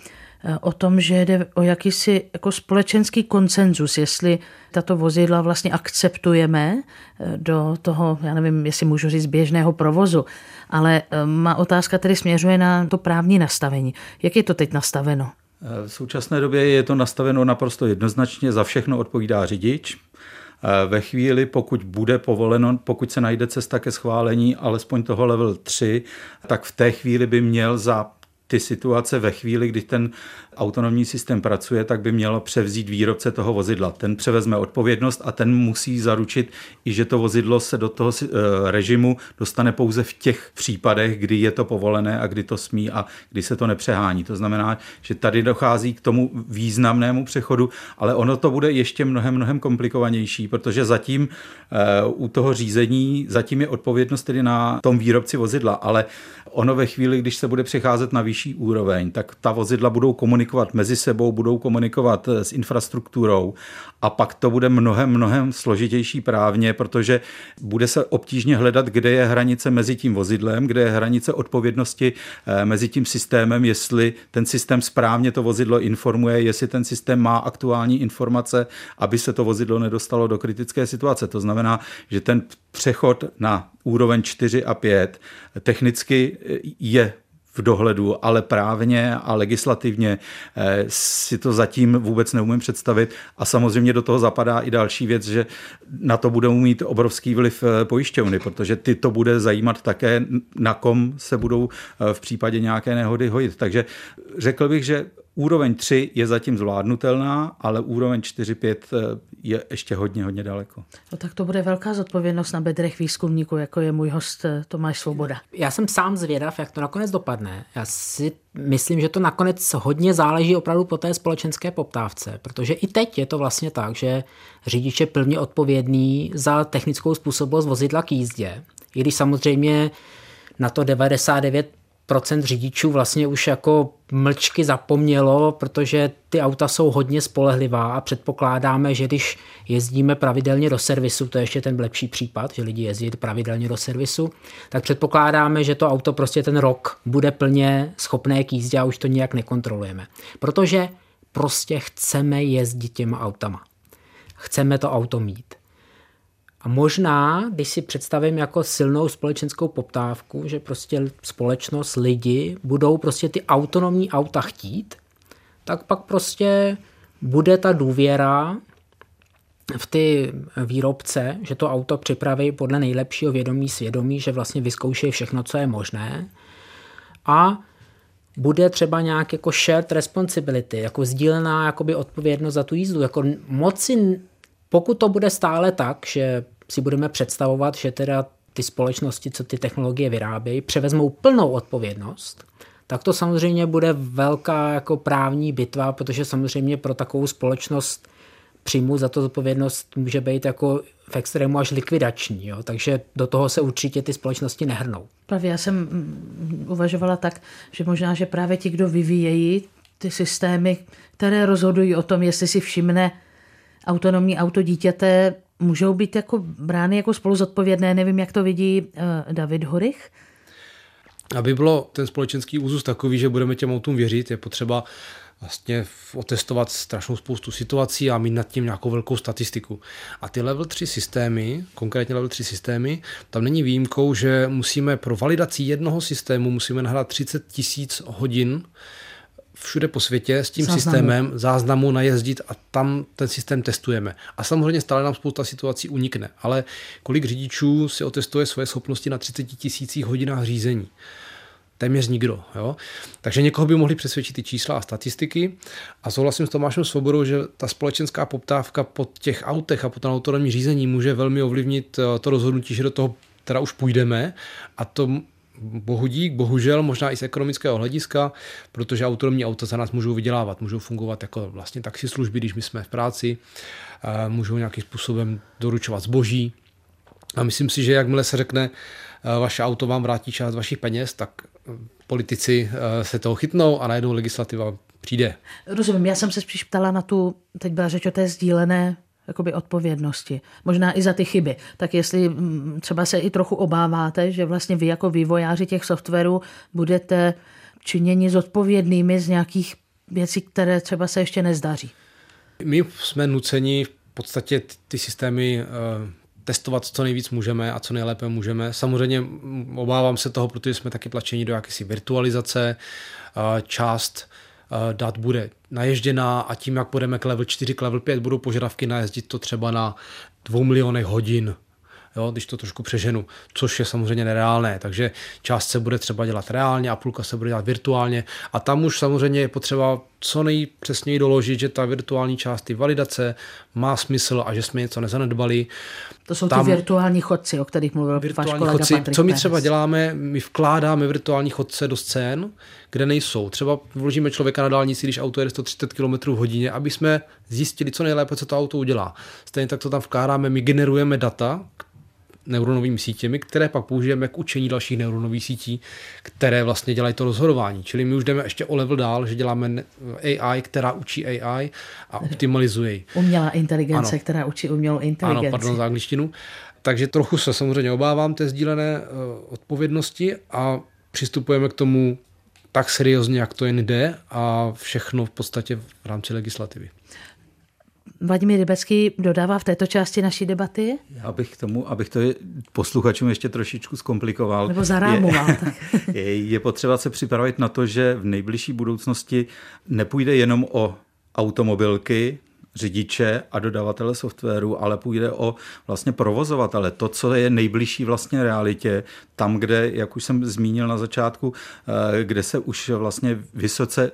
o tom, že jde o jakýsi jako společenský koncenzus, jestli tato vozidla vlastně akceptujeme eh, do toho, já nevím, jestli můžu říct, běžného provozu, ale eh, má otázka tedy směřuje na to právní nastavení. Jak je to teď nastaveno? V současné době je to nastaveno naprosto jednoznačně, za všechno odpovídá řidič. Ve chvíli, pokud bude povoleno, pokud se najde cesta ke schválení alespoň toho level 3, tak v té chvíli by měl za ty situace ve chvíli, kdy ten autonomní systém pracuje, tak by mělo převzít výrobce toho vozidla. Ten převezme odpovědnost a ten musí zaručit i, že to vozidlo se do toho eh, režimu dostane pouze v těch případech, kdy je to povolené a kdy to smí a kdy se to nepřehání. To znamená, že tady dochází k tomu významnému přechodu, ale ono to bude ještě mnohem, mnohem komplikovanější, protože zatím eh, u toho řízení, zatím je odpovědnost tedy na tom výrobci vozidla, ale ono ve chvíli, když se bude přecházet na vyšší úroveň, tak ta vozidla budou komunikovat mezi sebou, budou komunikovat eh, s infrastrukturou a pak to bude mnohem, mnohem složitější právně, protože bude se obtížně hledat, kde je hranice mezi tím vozidlem, kde je hranice odpovědnosti eh, mezi tím systémem, jestli ten systém správně to vozidlo informuje, jestli ten systém má aktuální informace, aby se to vozidlo nedostalo do kritické situace. To znamená, že ten přechod na úroveň 4 a 5 technicky je v dohledu, ale právně a legislativně eh, si to zatím vůbec neumím představit. A samozřejmě do toho zapadá i další věc, že na to budou mít obrovský vliv eh, pojišťovny, protože ty to bude zajímat také, na kom se budou eh, v případě nějaké nehody hojit. Takže řekl bych, že Úroveň 3 je zatím zvládnutelná, ale úroveň 4-5 eh, je ještě hodně, hodně daleko. No tak to bude velká zodpovědnost na bedrech výzkumníků, jako je můj host eh, Tomáš Svoboda. Já jsem sám zvědav, jak to nakonec dopadne. Já si myslím, že to nakonec hodně záleží opravdu po té společenské poptávce, protože i teď je to vlastně tak, že řidič je plně odpovědný za technickou způsobilost vozidla k jízdě. I když samozřejmě na to 99 procent řidičů vlastně už jako mlčky zapomnělo, protože ty auta jsou hodně spolehlivá a předpokládáme, že když jezdíme pravidelně do servisu, to je ještě ten lepší případ, že lidi jezdí pravidelně do servisu, tak předpokládáme, že to auto prostě ten rok bude plně schopné k jízdě a už to nijak nekontrolujeme. Protože prostě chceme jezdit těma autama. Chceme to auto mít. A možná, když si představím jako silnou společenskou poptávku, že prostě společnost, lidi budou prostě ty autonomní auta chtít, tak pak prostě bude ta důvěra v ty výrobce, že to auto připraví podle nejlepšího vědomí svědomí, že vlastně vyzkouší všechno, co je možné. A bude třeba nějak jako shared responsibility, jako sdílená jakoby odpovědnost za tu jízdu. Jako moci pokud to bude stále tak, že si budeme představovat, že teda ty společnosti, co ty technologie vyrábějí, převezmou plnou odpovědnost, tak to samozřejmě bude velká jako právní bitva, protože samozřejmě pro takovou společnost příjmu za to zodpovědnost může být jako v extrému až likvidační, jo? takže do toho se určitě ty společnosti nehrnou. Právě já jsem mm, uvažovala tak, že možná, že právě ti, kdo vyvíjejí ty systémy, které rozhodují o tom, jestli si všimne autonomní auto dítěte můžou být jako brány jako spolu zodpovědné. Nevím, jak to vidí uh, David Horych. Aby bylo ten společenský úzus takový, že budeme těm autům věřit, je potřeba vlastně otestovat strašnou spoustu situací a mít nad tím nějakou velkou statistiku. A ty level 3 systémy, konkrétně level 3 systémy, tam není výjimkou, že musíme pro validaci jednoho systému musíme nahrát 30 tisíc hodin všude po světě s tím záznamu. systémem záznamu najezdit a tam ten systém testujeme. A samozřejmě stále nám spousta situací unikne, ale kolik řidičů si otestuje svoje schopnosti na 30 tisících hodinách řízení? Téměř nikdo. Jo? Takže někoho by mohli přesvědčit ty čísla a statistiky. A souhlasím s Tomášem Svobodou, že ta společenská poptávka po těch autech a po tom autonomní řízení může velmi ovlivnit eh, to rozhodnutí, že do toho teda už půjdeme a to bohudík, bohužel, možná i z ekonomického hlediska, protože autonomní auta za nás můžou vydělávat, můžou fungovat jako vlastně taxislužby, když my jsme v práci, můžou nějakým způsobem doručovat zboží. A myslím si, že jakmile se řekne, vaše auto vám vrátí část vašich peněz, tak politici se toho chytnou a najednou legislativa přijde. Rozumím, já jsem se spíš ptala na tu, teď byla řeč o té sdílené jakoby odpovědnosti. Možná i za ty chyby. Tak jestli mm, třeba se i trochu obáváte, že vlastně vy jako vývojáři těch softwarů budete činěni zodpovědnými z nějakých věcí, které třeba se ještě nezdaří. My jsme nuceni v podstatě ty systémy eh, testovat co nejvíc můžeme a co nejlépe můžeme. Samozřejmě obávám se toho, protože jsme taky tlačeni do jakési virtualizace. Eh, část dat bude naježděná a tím, jak půjdeme k level 4, k level 5, budou požadavky najezdit to třeba na 2 milionech hodin jo, když to trošku přeženu, což je samozřejmě nereálné. Takže část se bude třeba dělat reálně a půlka se bude dělat virtuálně. A tam už samozřejmě je potřeba co nejpřesněji doložit, že ta virtuální část ty validace má smysl a že jsme něco nezanedbali. To jsou tam, ty virtuální chodci, o kterých mluvil virtuální váš kolega chodci, Patrik Co my třeba děláme, my vkládáme virtuální chodce do scén, kde nejsou. Třeba vložíme člověka na dálnici, když auto jede 130 km v hodině, aby jsme zjistili co nejlépe, co to auto udělá. Stejně tak to tam vkládáme, my generujeme data, neuronovými sítěmi, které pak použijeme k učení dalších neuronových sítí, které vlastně dělají to rozhodování. Čili my už jdeme ještě o level dál, že děláme AI, která učí AI a optimalizuje ji. Umělá inteligence, ano. která učí umělou inteligenci. Ano, pardon za angličtinu. Takže trochu se samozřejmě obávám té sdílené uh, odpovědnosti a přistupujeme k tomu tak seriózně, jak to jen jde a všechno v podstatě v rámci legislativy. Vladimír Rybecký dodává v této části naší debaty? Já bych tomu, abych to posluchačům ještě trošičku zkomplikoval. Nebo zarámoval. Je, je, je potřeba se připravit na to, že v nejbližší budoucnosti nepůjde jenom o automobilky, řidiče a dodavatele softwaru, ale půjde o vlastně provozovatele. To, co je nejbližší vlastně realitě, tam, kde, jak už jsem zmínil na začátku, eh, kde se už vlastně vysoce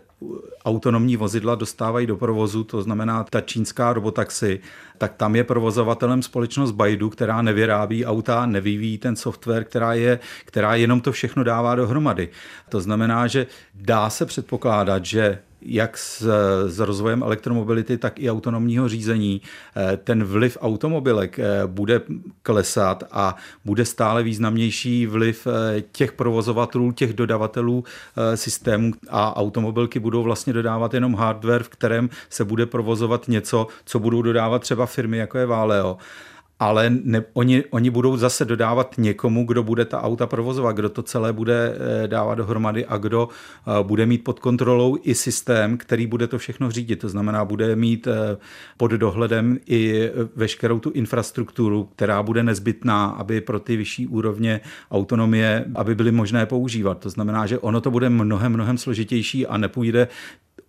autonomní vozidla dostávají do provozu, to znamená ta čínská robotaxi, tak tam je provozovatelem společnost Baidu, která nevyrábí auta, nevyvíjí ten software, která, je, která jenom to všechno dává dohromady. To znamená, že dá se předpokládat, že jak s, s rozvojem elektromobility, tak i autonomního řízení, eh, ten vliv automobilek eh, bude klesat a bude stále významnější vliv eh, těch provozovatelů, těch dodavatelů systémů a automobilky budou vlastně dodávat jenom hardware, v kterém se bude provozovat něco, co budou dodávat třeba firmy jako je Valeo ale ne, oni, oni budou zase dodávat někomu, kdo bude ta auta provozovat, kdo to celé bude eh, dávat dohromady a kdo eh, bude mít pod kontrolou i systém, který bude to všechno řídit. To znamená, bude mít eh, pod dohledem i veškerou tu infrastrukturu, která bude nezbytná, aby pro ty vyšší úrovně autonomie, aby byly možné používat. To znamená, že ono to bude mnohem, mnohem složitější a nepůjde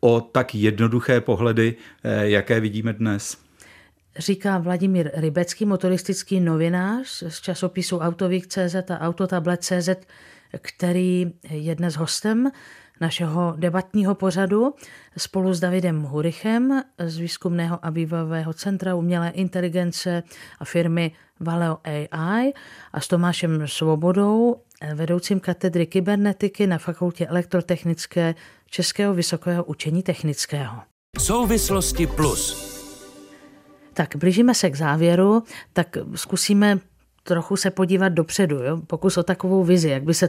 o tak jednoduché pohledy, jaké vidíme dnes říká Vladimír Rybecký, motoristický novinář z časopisu Autovík.cz a Autotablet.cz, který je dnes hostem našeho debatního pořadu spolu s Davidem Hurichem z výzkumného a vývojového centra umělé inteligence a firmy Valeo AI a s Tomášem Svobodou, vedoucím katedry kybernetiky na Fakultě elektrotechnické Českého vysokého učení technického. Souvislosti plus tak blížíme se k závěru, tak zkusíme trochu se podívat dopředu, jo? pokus o takovou vizi, jak by se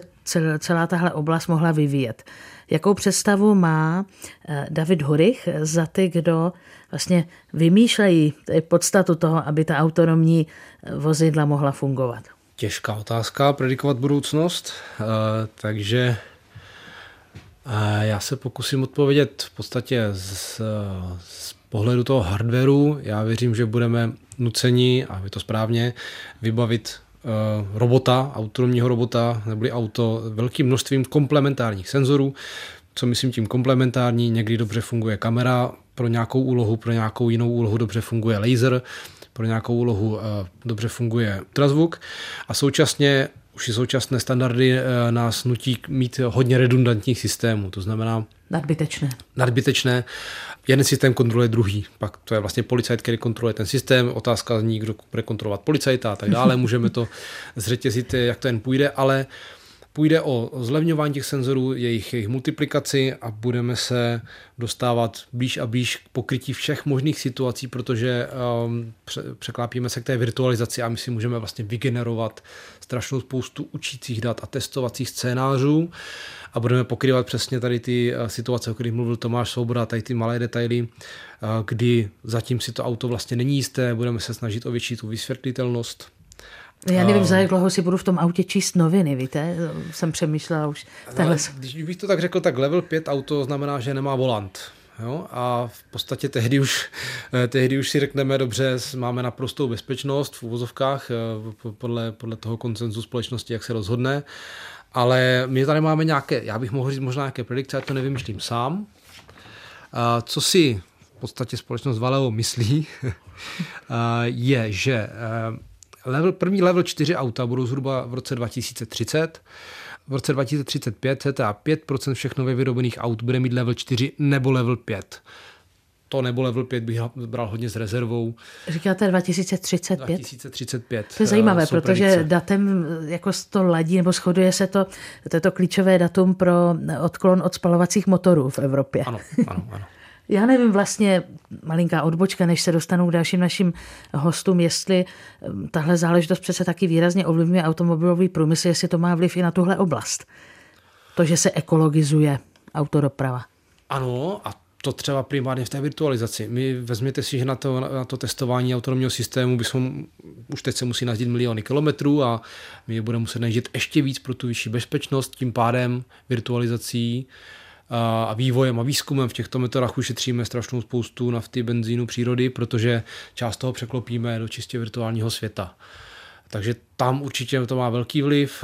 celá tahle oblast mohla vyvíjet. Jakou představu má eh, David Hurich za ty, kdo vlastně vymýšlejí podstatu toho, aby ta autonomní eh, vozidla mohla fungovat? Těžká otázka, predikovat budoucnost, eh, takže já se pokusím odpovědět v podstatě z, z pohledu toho hardwareu já věřím, že budeme nuceni, a je to správně, vybavit uh, robota, autonomního robota, neboli auto velkým množstvím komplementárních senzorů. Co myslím tím komplementární, někdy dobře funguje kamera pro nějakou úlohu, pro nějakou jinou úlohu dobře funguje laser, pro nějakou úlohu uh, dobře funguje ultrazvuk a současně už i současné standardy uh, nás nutí mít hodně redundantních systémů, to znamená Nadbytečné. Nadbytečné jeden systém kontroluje druhý. Pak to je vlastně policajt, který kontroluje ten systém. Otázka zní, kdo bude kontrolovat policajta a tak dále. Můžeme to zřetězit, jak to jen půjde, ale půjde o zlevňování těch senzorů, jejich, jejich multiplikaci a budeme se dostávat blíž a blíž k pokrytí všech možných situací, protože um, překlápíme se k té virtualizaci a my si můžeme vlastně vygenerovat strašnou spoustu učících dat a testovacích scénářů a budeme pokrývat přesně tady ty eh, situace, o kterých mluvil Tomáš Souboda, tady ty malé detaily, eh, kdy zatím si to auto vlastně není jisté, budeme se snažit o větší tu vysvětlitelnost. Já nevím, za jak dlouho si budu v tom autě číst noviny, víte? Jsem přemýšlela už. Tahle... Když bych to tak řekl, tak level 5 auto znamená, že nemá volant. Jo? A v podstatě tehdy už, eh, tehdy už si řekneme, dobře, máme naprostou bezpečnost v uvozovkách podle, podle toho koncenzu společnosti, jak se rozhodne. Ale my tady máme nějaké, já bych mohl říct možná nějaké predikce, já to nevymýšlím sám. Co si v podstatě společnost Valeo myslí, je, že level, první level 4 auta budou zhruba v roce 2030. V roce 2035 cca 5% všech nově vyrobených aut bude mít level 4 nebo level 5 to nebo level 5 bych bral hodně s rezervou. Říkáte 2035? 2035. To je zajímavé, protože predikce. datem jako to ladí nebo shoduje se to, to je to klíčové datum pro odklon od spalovacích motorů v Evropě. Ano, ano, ano. Já nevím vlastně, malinká odbočka, než se dostanu k dalším našim hostům, jestli hm, tahle záležitost přece taky výrazně ovlivňuje automobilový průmysl, jestli to má vliv i na tuhle oblast. To, že se ekologizuje autodoprava. Ano, a to třeba primárně v té virtualizaci. My vezměte si, že na to, na to testování autonomního systému bychom, už teď se musí nazdit miliony kilometrů a my je budeme muset najíždět ještě víc pro tu vyšší bezpečnost, tím pádem virtualizací a vývojem a výzkumem v těchto metodách ušetříme strašnou spoustu nafty, benzínu, přírody, protože část toho překlopíme do čistě virtuálního světa. Takže tam určitě to má velký vliv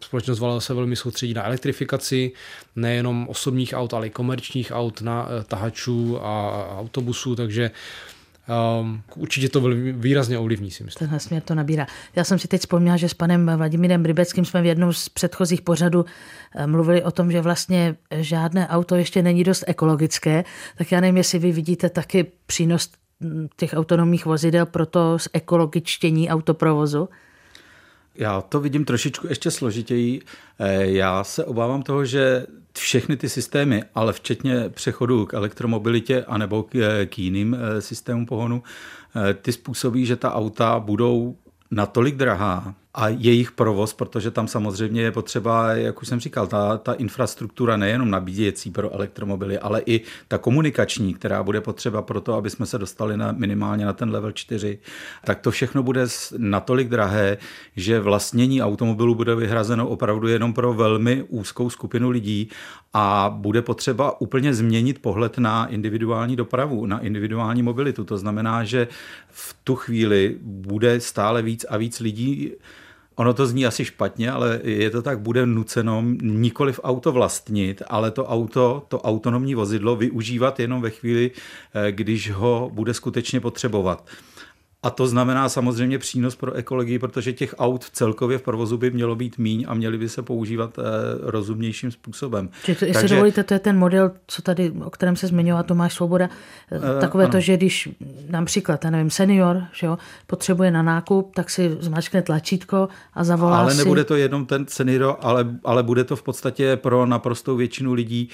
společnost Valeo se velmi soustředí na elektrifikaci nejenom osobních aut, ale i komerčních aut, na eh, tahačů a autobusů, takže Um, určitě to výrazně ovlivní, si myslím. Tenhle směr to nabírá. Já jsem si teď vzpomněla, že s panem Vladimírem Rybeckým jsme v jednom z předchozích pořadů eh, mluvili o tom, že vlastně žádné auto ještě není dost ekologické, tak já nevím, jestli vy vidíte taky přínos těch autonomních vozidel pro to ekologičtění autoprovozu. Já to vidím trošičku ještě složitěji. Eh, já se obávám toho, že všechny ty systémy, ale včetně přechodu k elektromobilitě anebo k, eh, k jiným eh, systémům pohonu, ty způsobí, že ta auta budou natolik drahá, a jejich provoz, protože tam samozřejmě je potřeba, jak už jsem říkal, ta, ta infrastruktura nejenom nabíjecí pro elektromobily, ale i ta komunikační, která bude potřeba pro to, aby jsme se dostali na, minimálně na ten level 4, tak to všechno bude natolik drahé, že vlastnění automobilu bude vyhrazeno opravdu jenom pro velmi úzkou skupinu lidí a bude potřeba úplně změnit pohled na individuální dopravu, na individuální mobilitu. To znamená, že v tu chvíli bude stále víc a víc lidí Ono to zní asi špatně, ale je to tak, bude nuceno nikoliv auto vlastnit, ale to auto, to autonomní vozidlo využívat jenom ve chvíli, eh, když ho bude skutečně potřebovat. A to znamená samozřejmě přínos pro ekologii, protože těch aut celkově v provozu by mělo být míň a měly by se používat eh, rozumnějším způsobem. Čiže to, jestli Takže, dovolíte, to je ten model, co tady, o kterém se zmiňoval Tomáš Svoboda, eh, takové ano. to, že když například, já nevím, senior že jo, potřebuje na nákup, tak si zmačkne tlačítko a zavolá Ale si... nebude to jenom ten senior, ale, ale bude to v podstatě pro naprostou většinu lidí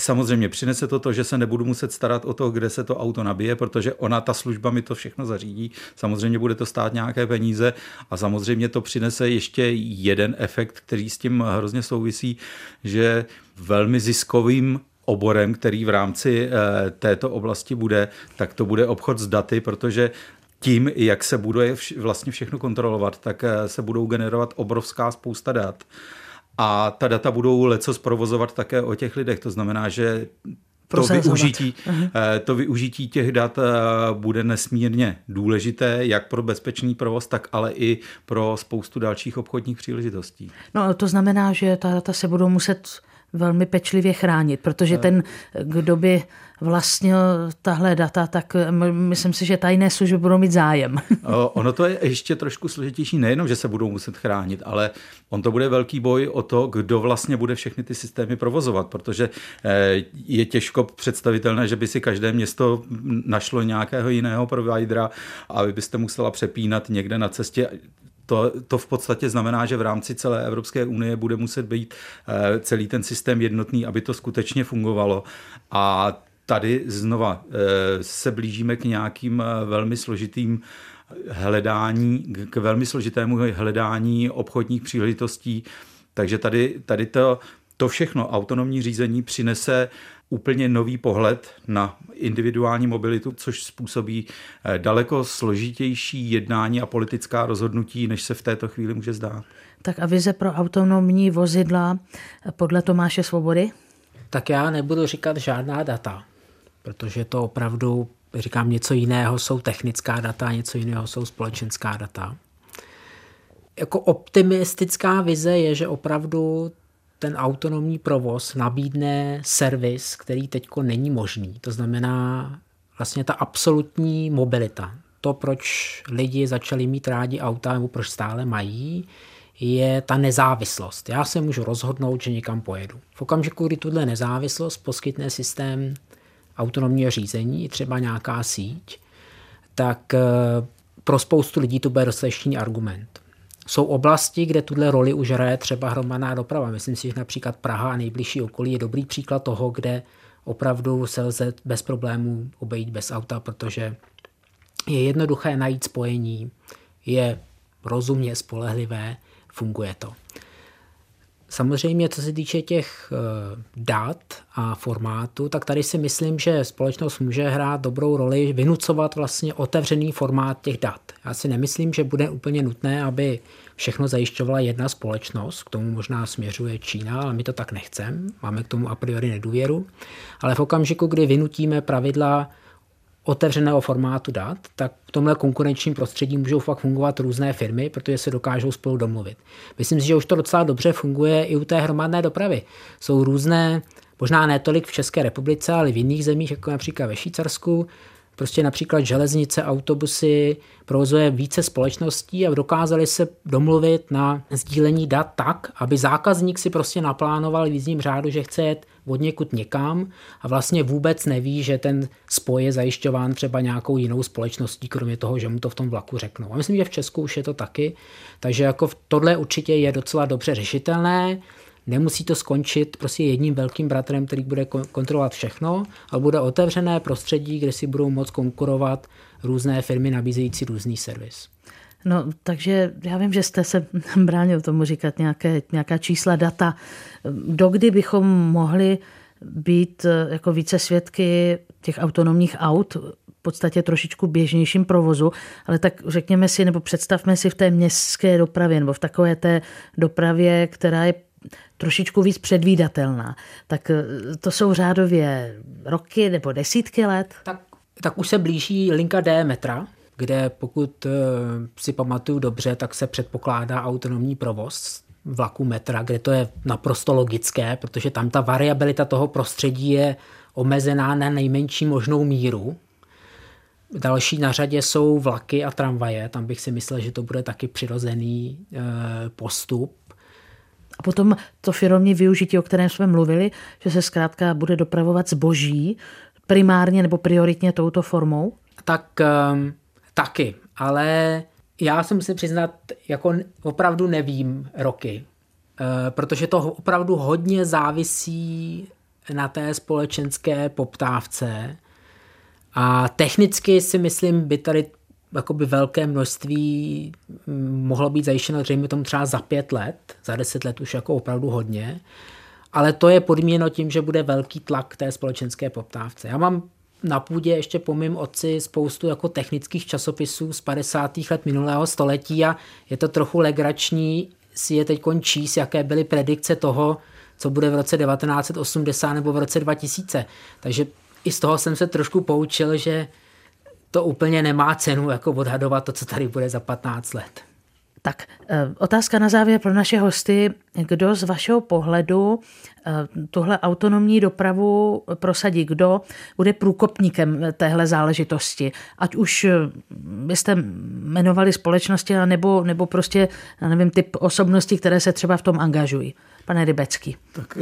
Samozřejmě přinese to to, že se nebudu muset starat o to, kde se to auto nabije, protože ona, ta služba mi to všechno zařídí. Samozřejmě bude to stát nějaké peníze a samozřejmě to přinese ještě jeden efekt, který s tím hrozně souvisí, že velmi ziskovým oborem, který v rámci eh, této oblasti bude, tak to bude obchod s daty, protože tím, jak se bude vlastně všechno kontrolovat, tak eh, se budou generovat obrovská spousta dat a ta data budou leco zprovozovat také o těch lidech. To znamená, že to využití, uh-huh. to využití těch dat eh, bude nesmírně důležité, jak pro bezpečný provoz, tak ale i pro spoustu dalších obchodních příležitostí. No to znamená, že ta data se budou muset velmi pečlivě chránit, protože ten, kdo by vlastnil tahle data, tak myslím si, že tajné služby budou mít zájem. ono to je ještě trošku složitější, nejenom, že se budou muset chránit, ale on to bude velký boj o to, kdo vlastně bude všechny ty systémy provozovat, protože eh, je těžko představitelné, že by si každé město našlo nějakého jiného providera a vy byste musela přepínat někde na cestě to, to v podstatě znamená, že v rámci celé Evropské unie bude muset být eh, celý ten systém jednotný, aby to skutečně fungovalo. A tady znova eh, se blížíme k nějakým eh, velmi složitým hledání, k velmi složitému hledání obchodních příležitostí. Takže tady, tady to, to všechno autonomní řízení přinese úplně nový pohled na individuální mobilitu, což způsobí eh, daleko složitější jednání a politická rozhodnutí, než se v této chvíli může zdát. Tak a vize pro autonomní vozidla podle Tomáše Svobody? Tak já nebudu říkat žádná data, protože to opravdu, říkám, něco jiného jsou technická data, něco jiného jsou společenská data. Jako optimistická vize je, že opravdu ten autonomní provoz nabídne servis, který teď není možný. To znamená vlastně ta absolutní mobilita. to, proč lidi začali mít rádi auta, nebo proč stále mají, je ta nezávislost. Já se můžu rozhodnout, že někam pojedu. V okamžiku, kdy tuhle nezávislost poskytne systém autonomního řízení, třeba nějaká síť, tak eh, pro spoustu lidí to bude dostatečný argument. Jsou oblasti, kde tuhle roli už hraje třeba hromadná doprava. Myslím si, že například Praha a nejbližší okolí je dobrý příklad toho, kde opravdu se lze bez problémů obejít bez auta, protože je jednoduché najít spojení, je rozumně spolehlivé, funguje to. Samozřejmě, co se týče těch eh, dat a formátu, tak tady si myslím, že společnost může hrát dobrou roli, vynucovat vlastně otevřený formát těch dat. Já si nemyslím, že bude úplně nutné, aby všechno zajišťovala jedna společnost, k tomu možná směřuje Čína, ale my to tak nechceme, máme k tomu a priori nedůvěru. Ale v okamžiku, kdy vynutíme pravidla otevřeného formátu dat, tak v tomhle konkurenčním prostředí můžou fakt fungovat různé firmy, protože se dokážou spolu domluvit. Myslím si, že už to docela dobře funguje i u té hromadné dopravy. Jsou různé, možná ne tolik v České republice, ale v jiných zemích, jako například ve Švýcarsku, prostě například železnice, autobusy, provozuje více společností a dokázali se domluvit na sdílení dat tak, aby zákazník si prostě naplánoval v jízdním řádu, že chce jet od někud někam a vlastně vůbec neví, že ten spoj je zajišťován třeba nějakou jinou společností, kromě toho, že mu to v tom vlaku řeknou. A myslím, že v Česku už je to taky, takže jako tohle určitě je docela dobře řešitelné. Nemusí to skončit prostě jedním velkým bratrem, který bude kontrolovat všechno, ale bude otevřené prostředí, kde si budou moct konkurovat různé firmy nabízející různý servis. No, takže já vím, že jste se bránil tomu říkat nějaké, nějaká čísla, data. Dokdy bychom mohli být eh, jako více svědky těch autonomních aut v podstatě trošičku běžnějším provozu, ale tak řekněme si, nebo představme si v té městské dopravě, nebo v takové té dopravě, která je trošičku víc předvídatelná. Tak eh, to jsou řádově roky nebo desítky let? Tak, tak už se blíží linka D metra, kde pokud eh, si pamatuju dobře, tak se předpokládá autonomní provoz vlaku metra, kde to je naprosto logické, protože tam ta variabilita toho prostředí je omezená na nejmenší možnou míru. Další na řadě jsou vlaky a tramvaje, tam bych si myslel, že to bude taky přirozený eh, postup. A potom to firmní využití, o kterém jsme mluvili, že se zkrátka bude dopravovat zboží primárně nebo prioritně touto formou? Tak um, taky, ale já se musím přiznat, jako opravdu nevím roky, e, protože to opravdu hodně závisí na té společenské poptávce a technicky si myslím, by tady jakoby velké množství mm, mohlo být zajištěno zřejmě tomu třeba za pět let, za deset let už jako opravdu hodně, ale to je podmíněno tím, že bude velký tlak té společenské poptávce. Já mám na půdě ještě po mým otci spoustu jako technických časopisů z 50. let minulého století a je to trochu legrační si je teď číst, jaké byly predikce toho, co bude v roce 1980 nebo v roce 2000. Takže i z toho jsem se trošku poučil, že to úplně nemá cenu jako odhadovat to, co tady bude za 15 let. Tak eh, otázka na závěr pro naše hosty. Kdo z vašeho pohledu eh, tuhle autonomní dopravu prosadí? Kdo bude průkopníkem téhle záležitosti? Ať už eh, byste jmenovali společnosti, nebo, nebo prostě, nevím, typ osobností, které se třeba v tom angažují. Pane Rybecký. Tak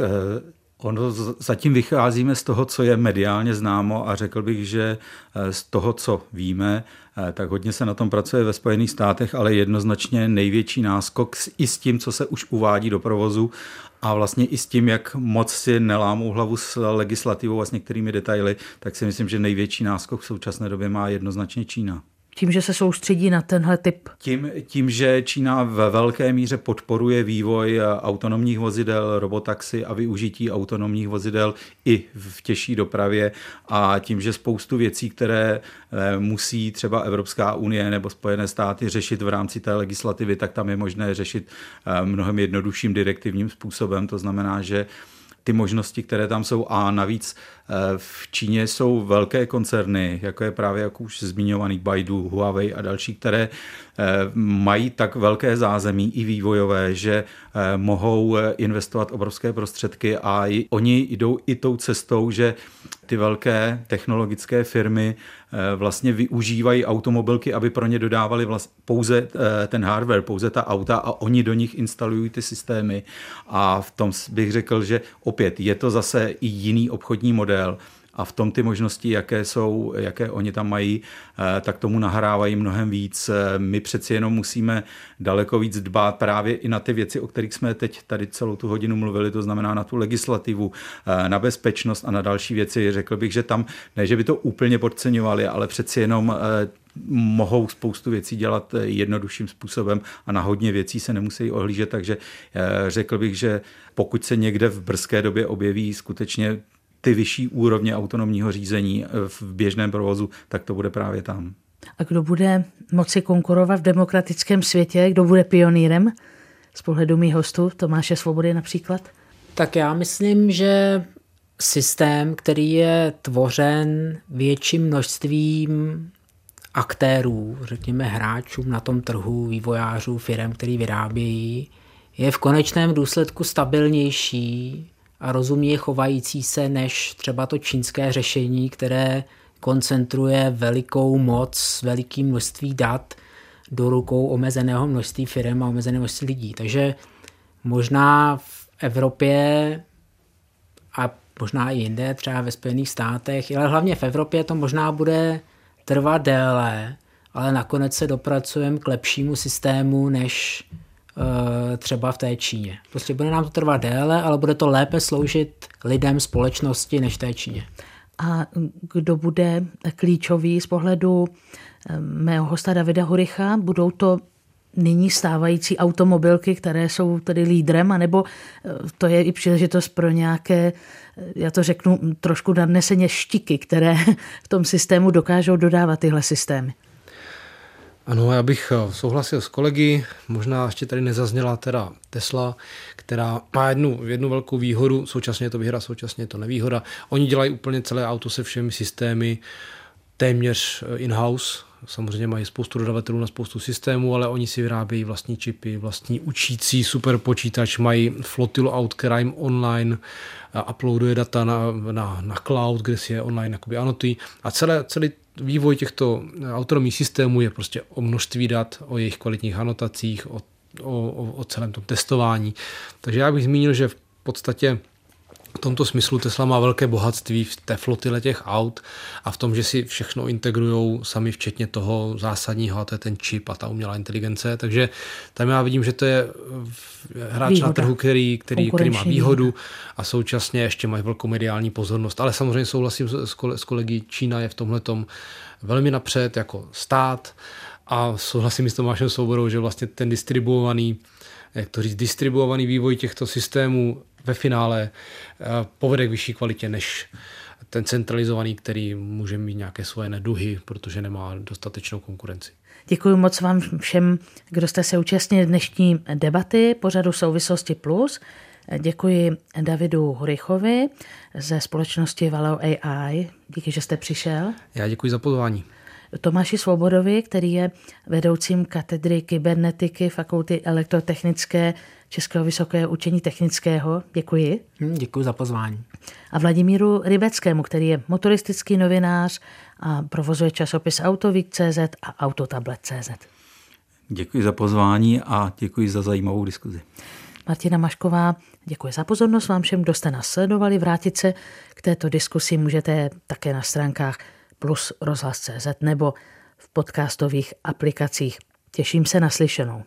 Ono zatím vycházíme z toho, co je mediálně známo a řekl bych, že eh, z toho, co víme, eh, tak hodně se na tom pracuje ve Spojených státech, ale jednoznačně největší náskok i s tím, co se už uvádí do provozu a vlastně i s tím, jak moc si nelámou hlavu s legislativou a s některými detaily, tak si myslím, že největší náskok v současné době má jednoznačně Čína. Tím, že se soustředí na tenhle typ? Tím, tím, že Čína ve velké míře podporuje vývoj autonomních vozidel, robotaxi a využití autonomních vozidel i v těžší dopravě a tím, že spoustu věcí, které eh, musí třeba Evropská unie nebo Spojené státy řešit v rámci té legislativy, tak tam je možné řešit eh, mnohem jednodušším direktivním způsobem. To znamená, že ty možnosti, které tam jsou. A navíc eh, v Číně jsou velké koncerny, jako je právě jak už zmiňovaný Baidu, Huawei a další, které mají tak velké zázemí i vývojové, že eh, mohou investovat obrovské prostředky a oni jdou i tou cestou, že ty velké technologické firmy vlastně využívají automobilky, aby pro ně dodávali vlast, pouze ten hardware, pouze ta auta a oni do nich instalují ty systémy. A v tom bych řekl, že opět je to zase i jiný obchodní model a v tom ty možnosti, jaké jsou, jaké oni tam mají, eh, tak tomu nahrávají mnohem víc. Eh, my přeci jenom musíme daleko víc dbát právě i na ty věci, o kterých jsme teď tady celou tu hodinu mluvili, to znamená na tu legislativu, eh, na bezpečnost a na další věci. Řekl bych, že tam, ne, že by to úplně podceňovali, ale přeci jenom mohou spoustu věcí dělat jednodušším způsobem a na hodně věcí se nemusí ohlížet, takže řekl bych, že pokud se někde v brzké době objeví skutečně ty vyšší úrovně autonomního řízení v běžném provozu, tak to bude právě tam. A kdo bude moci konkurovat v demokratickém světě, kdo bude pionýrem z pohledu mých hostů, Tomáše Svobody například? Tak já myslím, že systém, který je tvořen větším množstvím aktérů, řekněme hráčů na tom trhu, vývojářů, firm, který vyrábějí, je v konečném důsledku stabilnější a rozumně chovající se než třeba to čínské řešení, které koncentruje velikou moc, veliký množství dat do rukou omezeného množství firm a omezeného množství lidí. Takže možná v Evropě a možná i jinde, třeba ve Spojených státech, ale hlavně v Evropě to možná bude trvat déle, ale nakonec se dopracujeme k lepšímu systému, než třeba v té Číně. Prostě bude nám to trvat déle, ale bude to lépe sloužit lidem, společnosti, než té Číně. A kdo bude klíčový z pohledu eh, mého hosta Davida Horicha? Budou to nyní stávající automobilky, které jsou tedy lídrem, anebo eh, to je i příležitost pro nějaké, já to řeknu, trošku nadneseně štiky, které v tom systému dokážou dodávat tyhle systémy? Ano, já bych eh, souhlasil s kolegy, možná ještě tady nezazněla teda Tesla, která má jednu, jednu velkou výhodu, současně je to výhoda, současně je to nevýhoda. Oni dělají úplně celé auto se všemi systémy, téměř eh, in-house, samozřejmě mají spoustu dodavatelů na spoustu systémů, ale oni si vyrábějí vlastní čipy, vlastní učící superpočítač, mají flotilu aut, která jim online eh, uploaduje data na, na, na cloud, kde si je online anotují. A celé, celý vývoj těchto autonomních systémů je prostě o množství dat, o jejich kvalitních anotacích, o, o, o celém tom testování. Takže já bych zmínil, že v podstatě v tomto smyslu Tesla má velké bohatství v té flotile těch aut a v tom, že si všechno integrují sami, včetně toho zásadního, a to je ten čip a ta umělá inteligence. Takže tam já vidím, že to je hráč Výhoda. na trhu, který, který, který má výhodu a současně ještě mají velkou mediální pozornost. Ale samozřejmě souhlasím s kolegy, Čína je v tomhle velmi napřed jako stát a souhlasím s Tomášem Souborou, že vlastně ten distribuovaný jak to říct, distribuovaný vývoj těchto systémů ve finále eh, povede k vyšší kvalitě než ten centralizovaný, který může mít nějaké svoje neduhy, protože nemá dostatečnou konkurenci. Děkuji moc vám všem, kdo jste se účastnili dnešní debaty pořadu Souvislosti Plus. Děkuji Davidu Horichovi ze společnosti Valeo AI. Díky, že jste přišel. Já děkuji za pozvání. Tomáši Svobodovi, který je vedoucím katedry kybernetiky Fakulty elektrotechnické Českého vysokého učení technického. Děkuji. Hm, děkuji za pozvání. A Vladimíru Rybeckému, který je motoristický novinář a provozuje časopis Autovík.cz a Autotablet.cz. Děkuji za pozvání a děkuji za zajímavou diskuzi. Martina Mašková, děkuji za pozornost vám všem, kdo jste nás sledovali. Vrátit se k této diskusi můžete také na stránkách plus rozhlas.cz nebo v podcastových aplikacích. Těším se na slyšenou.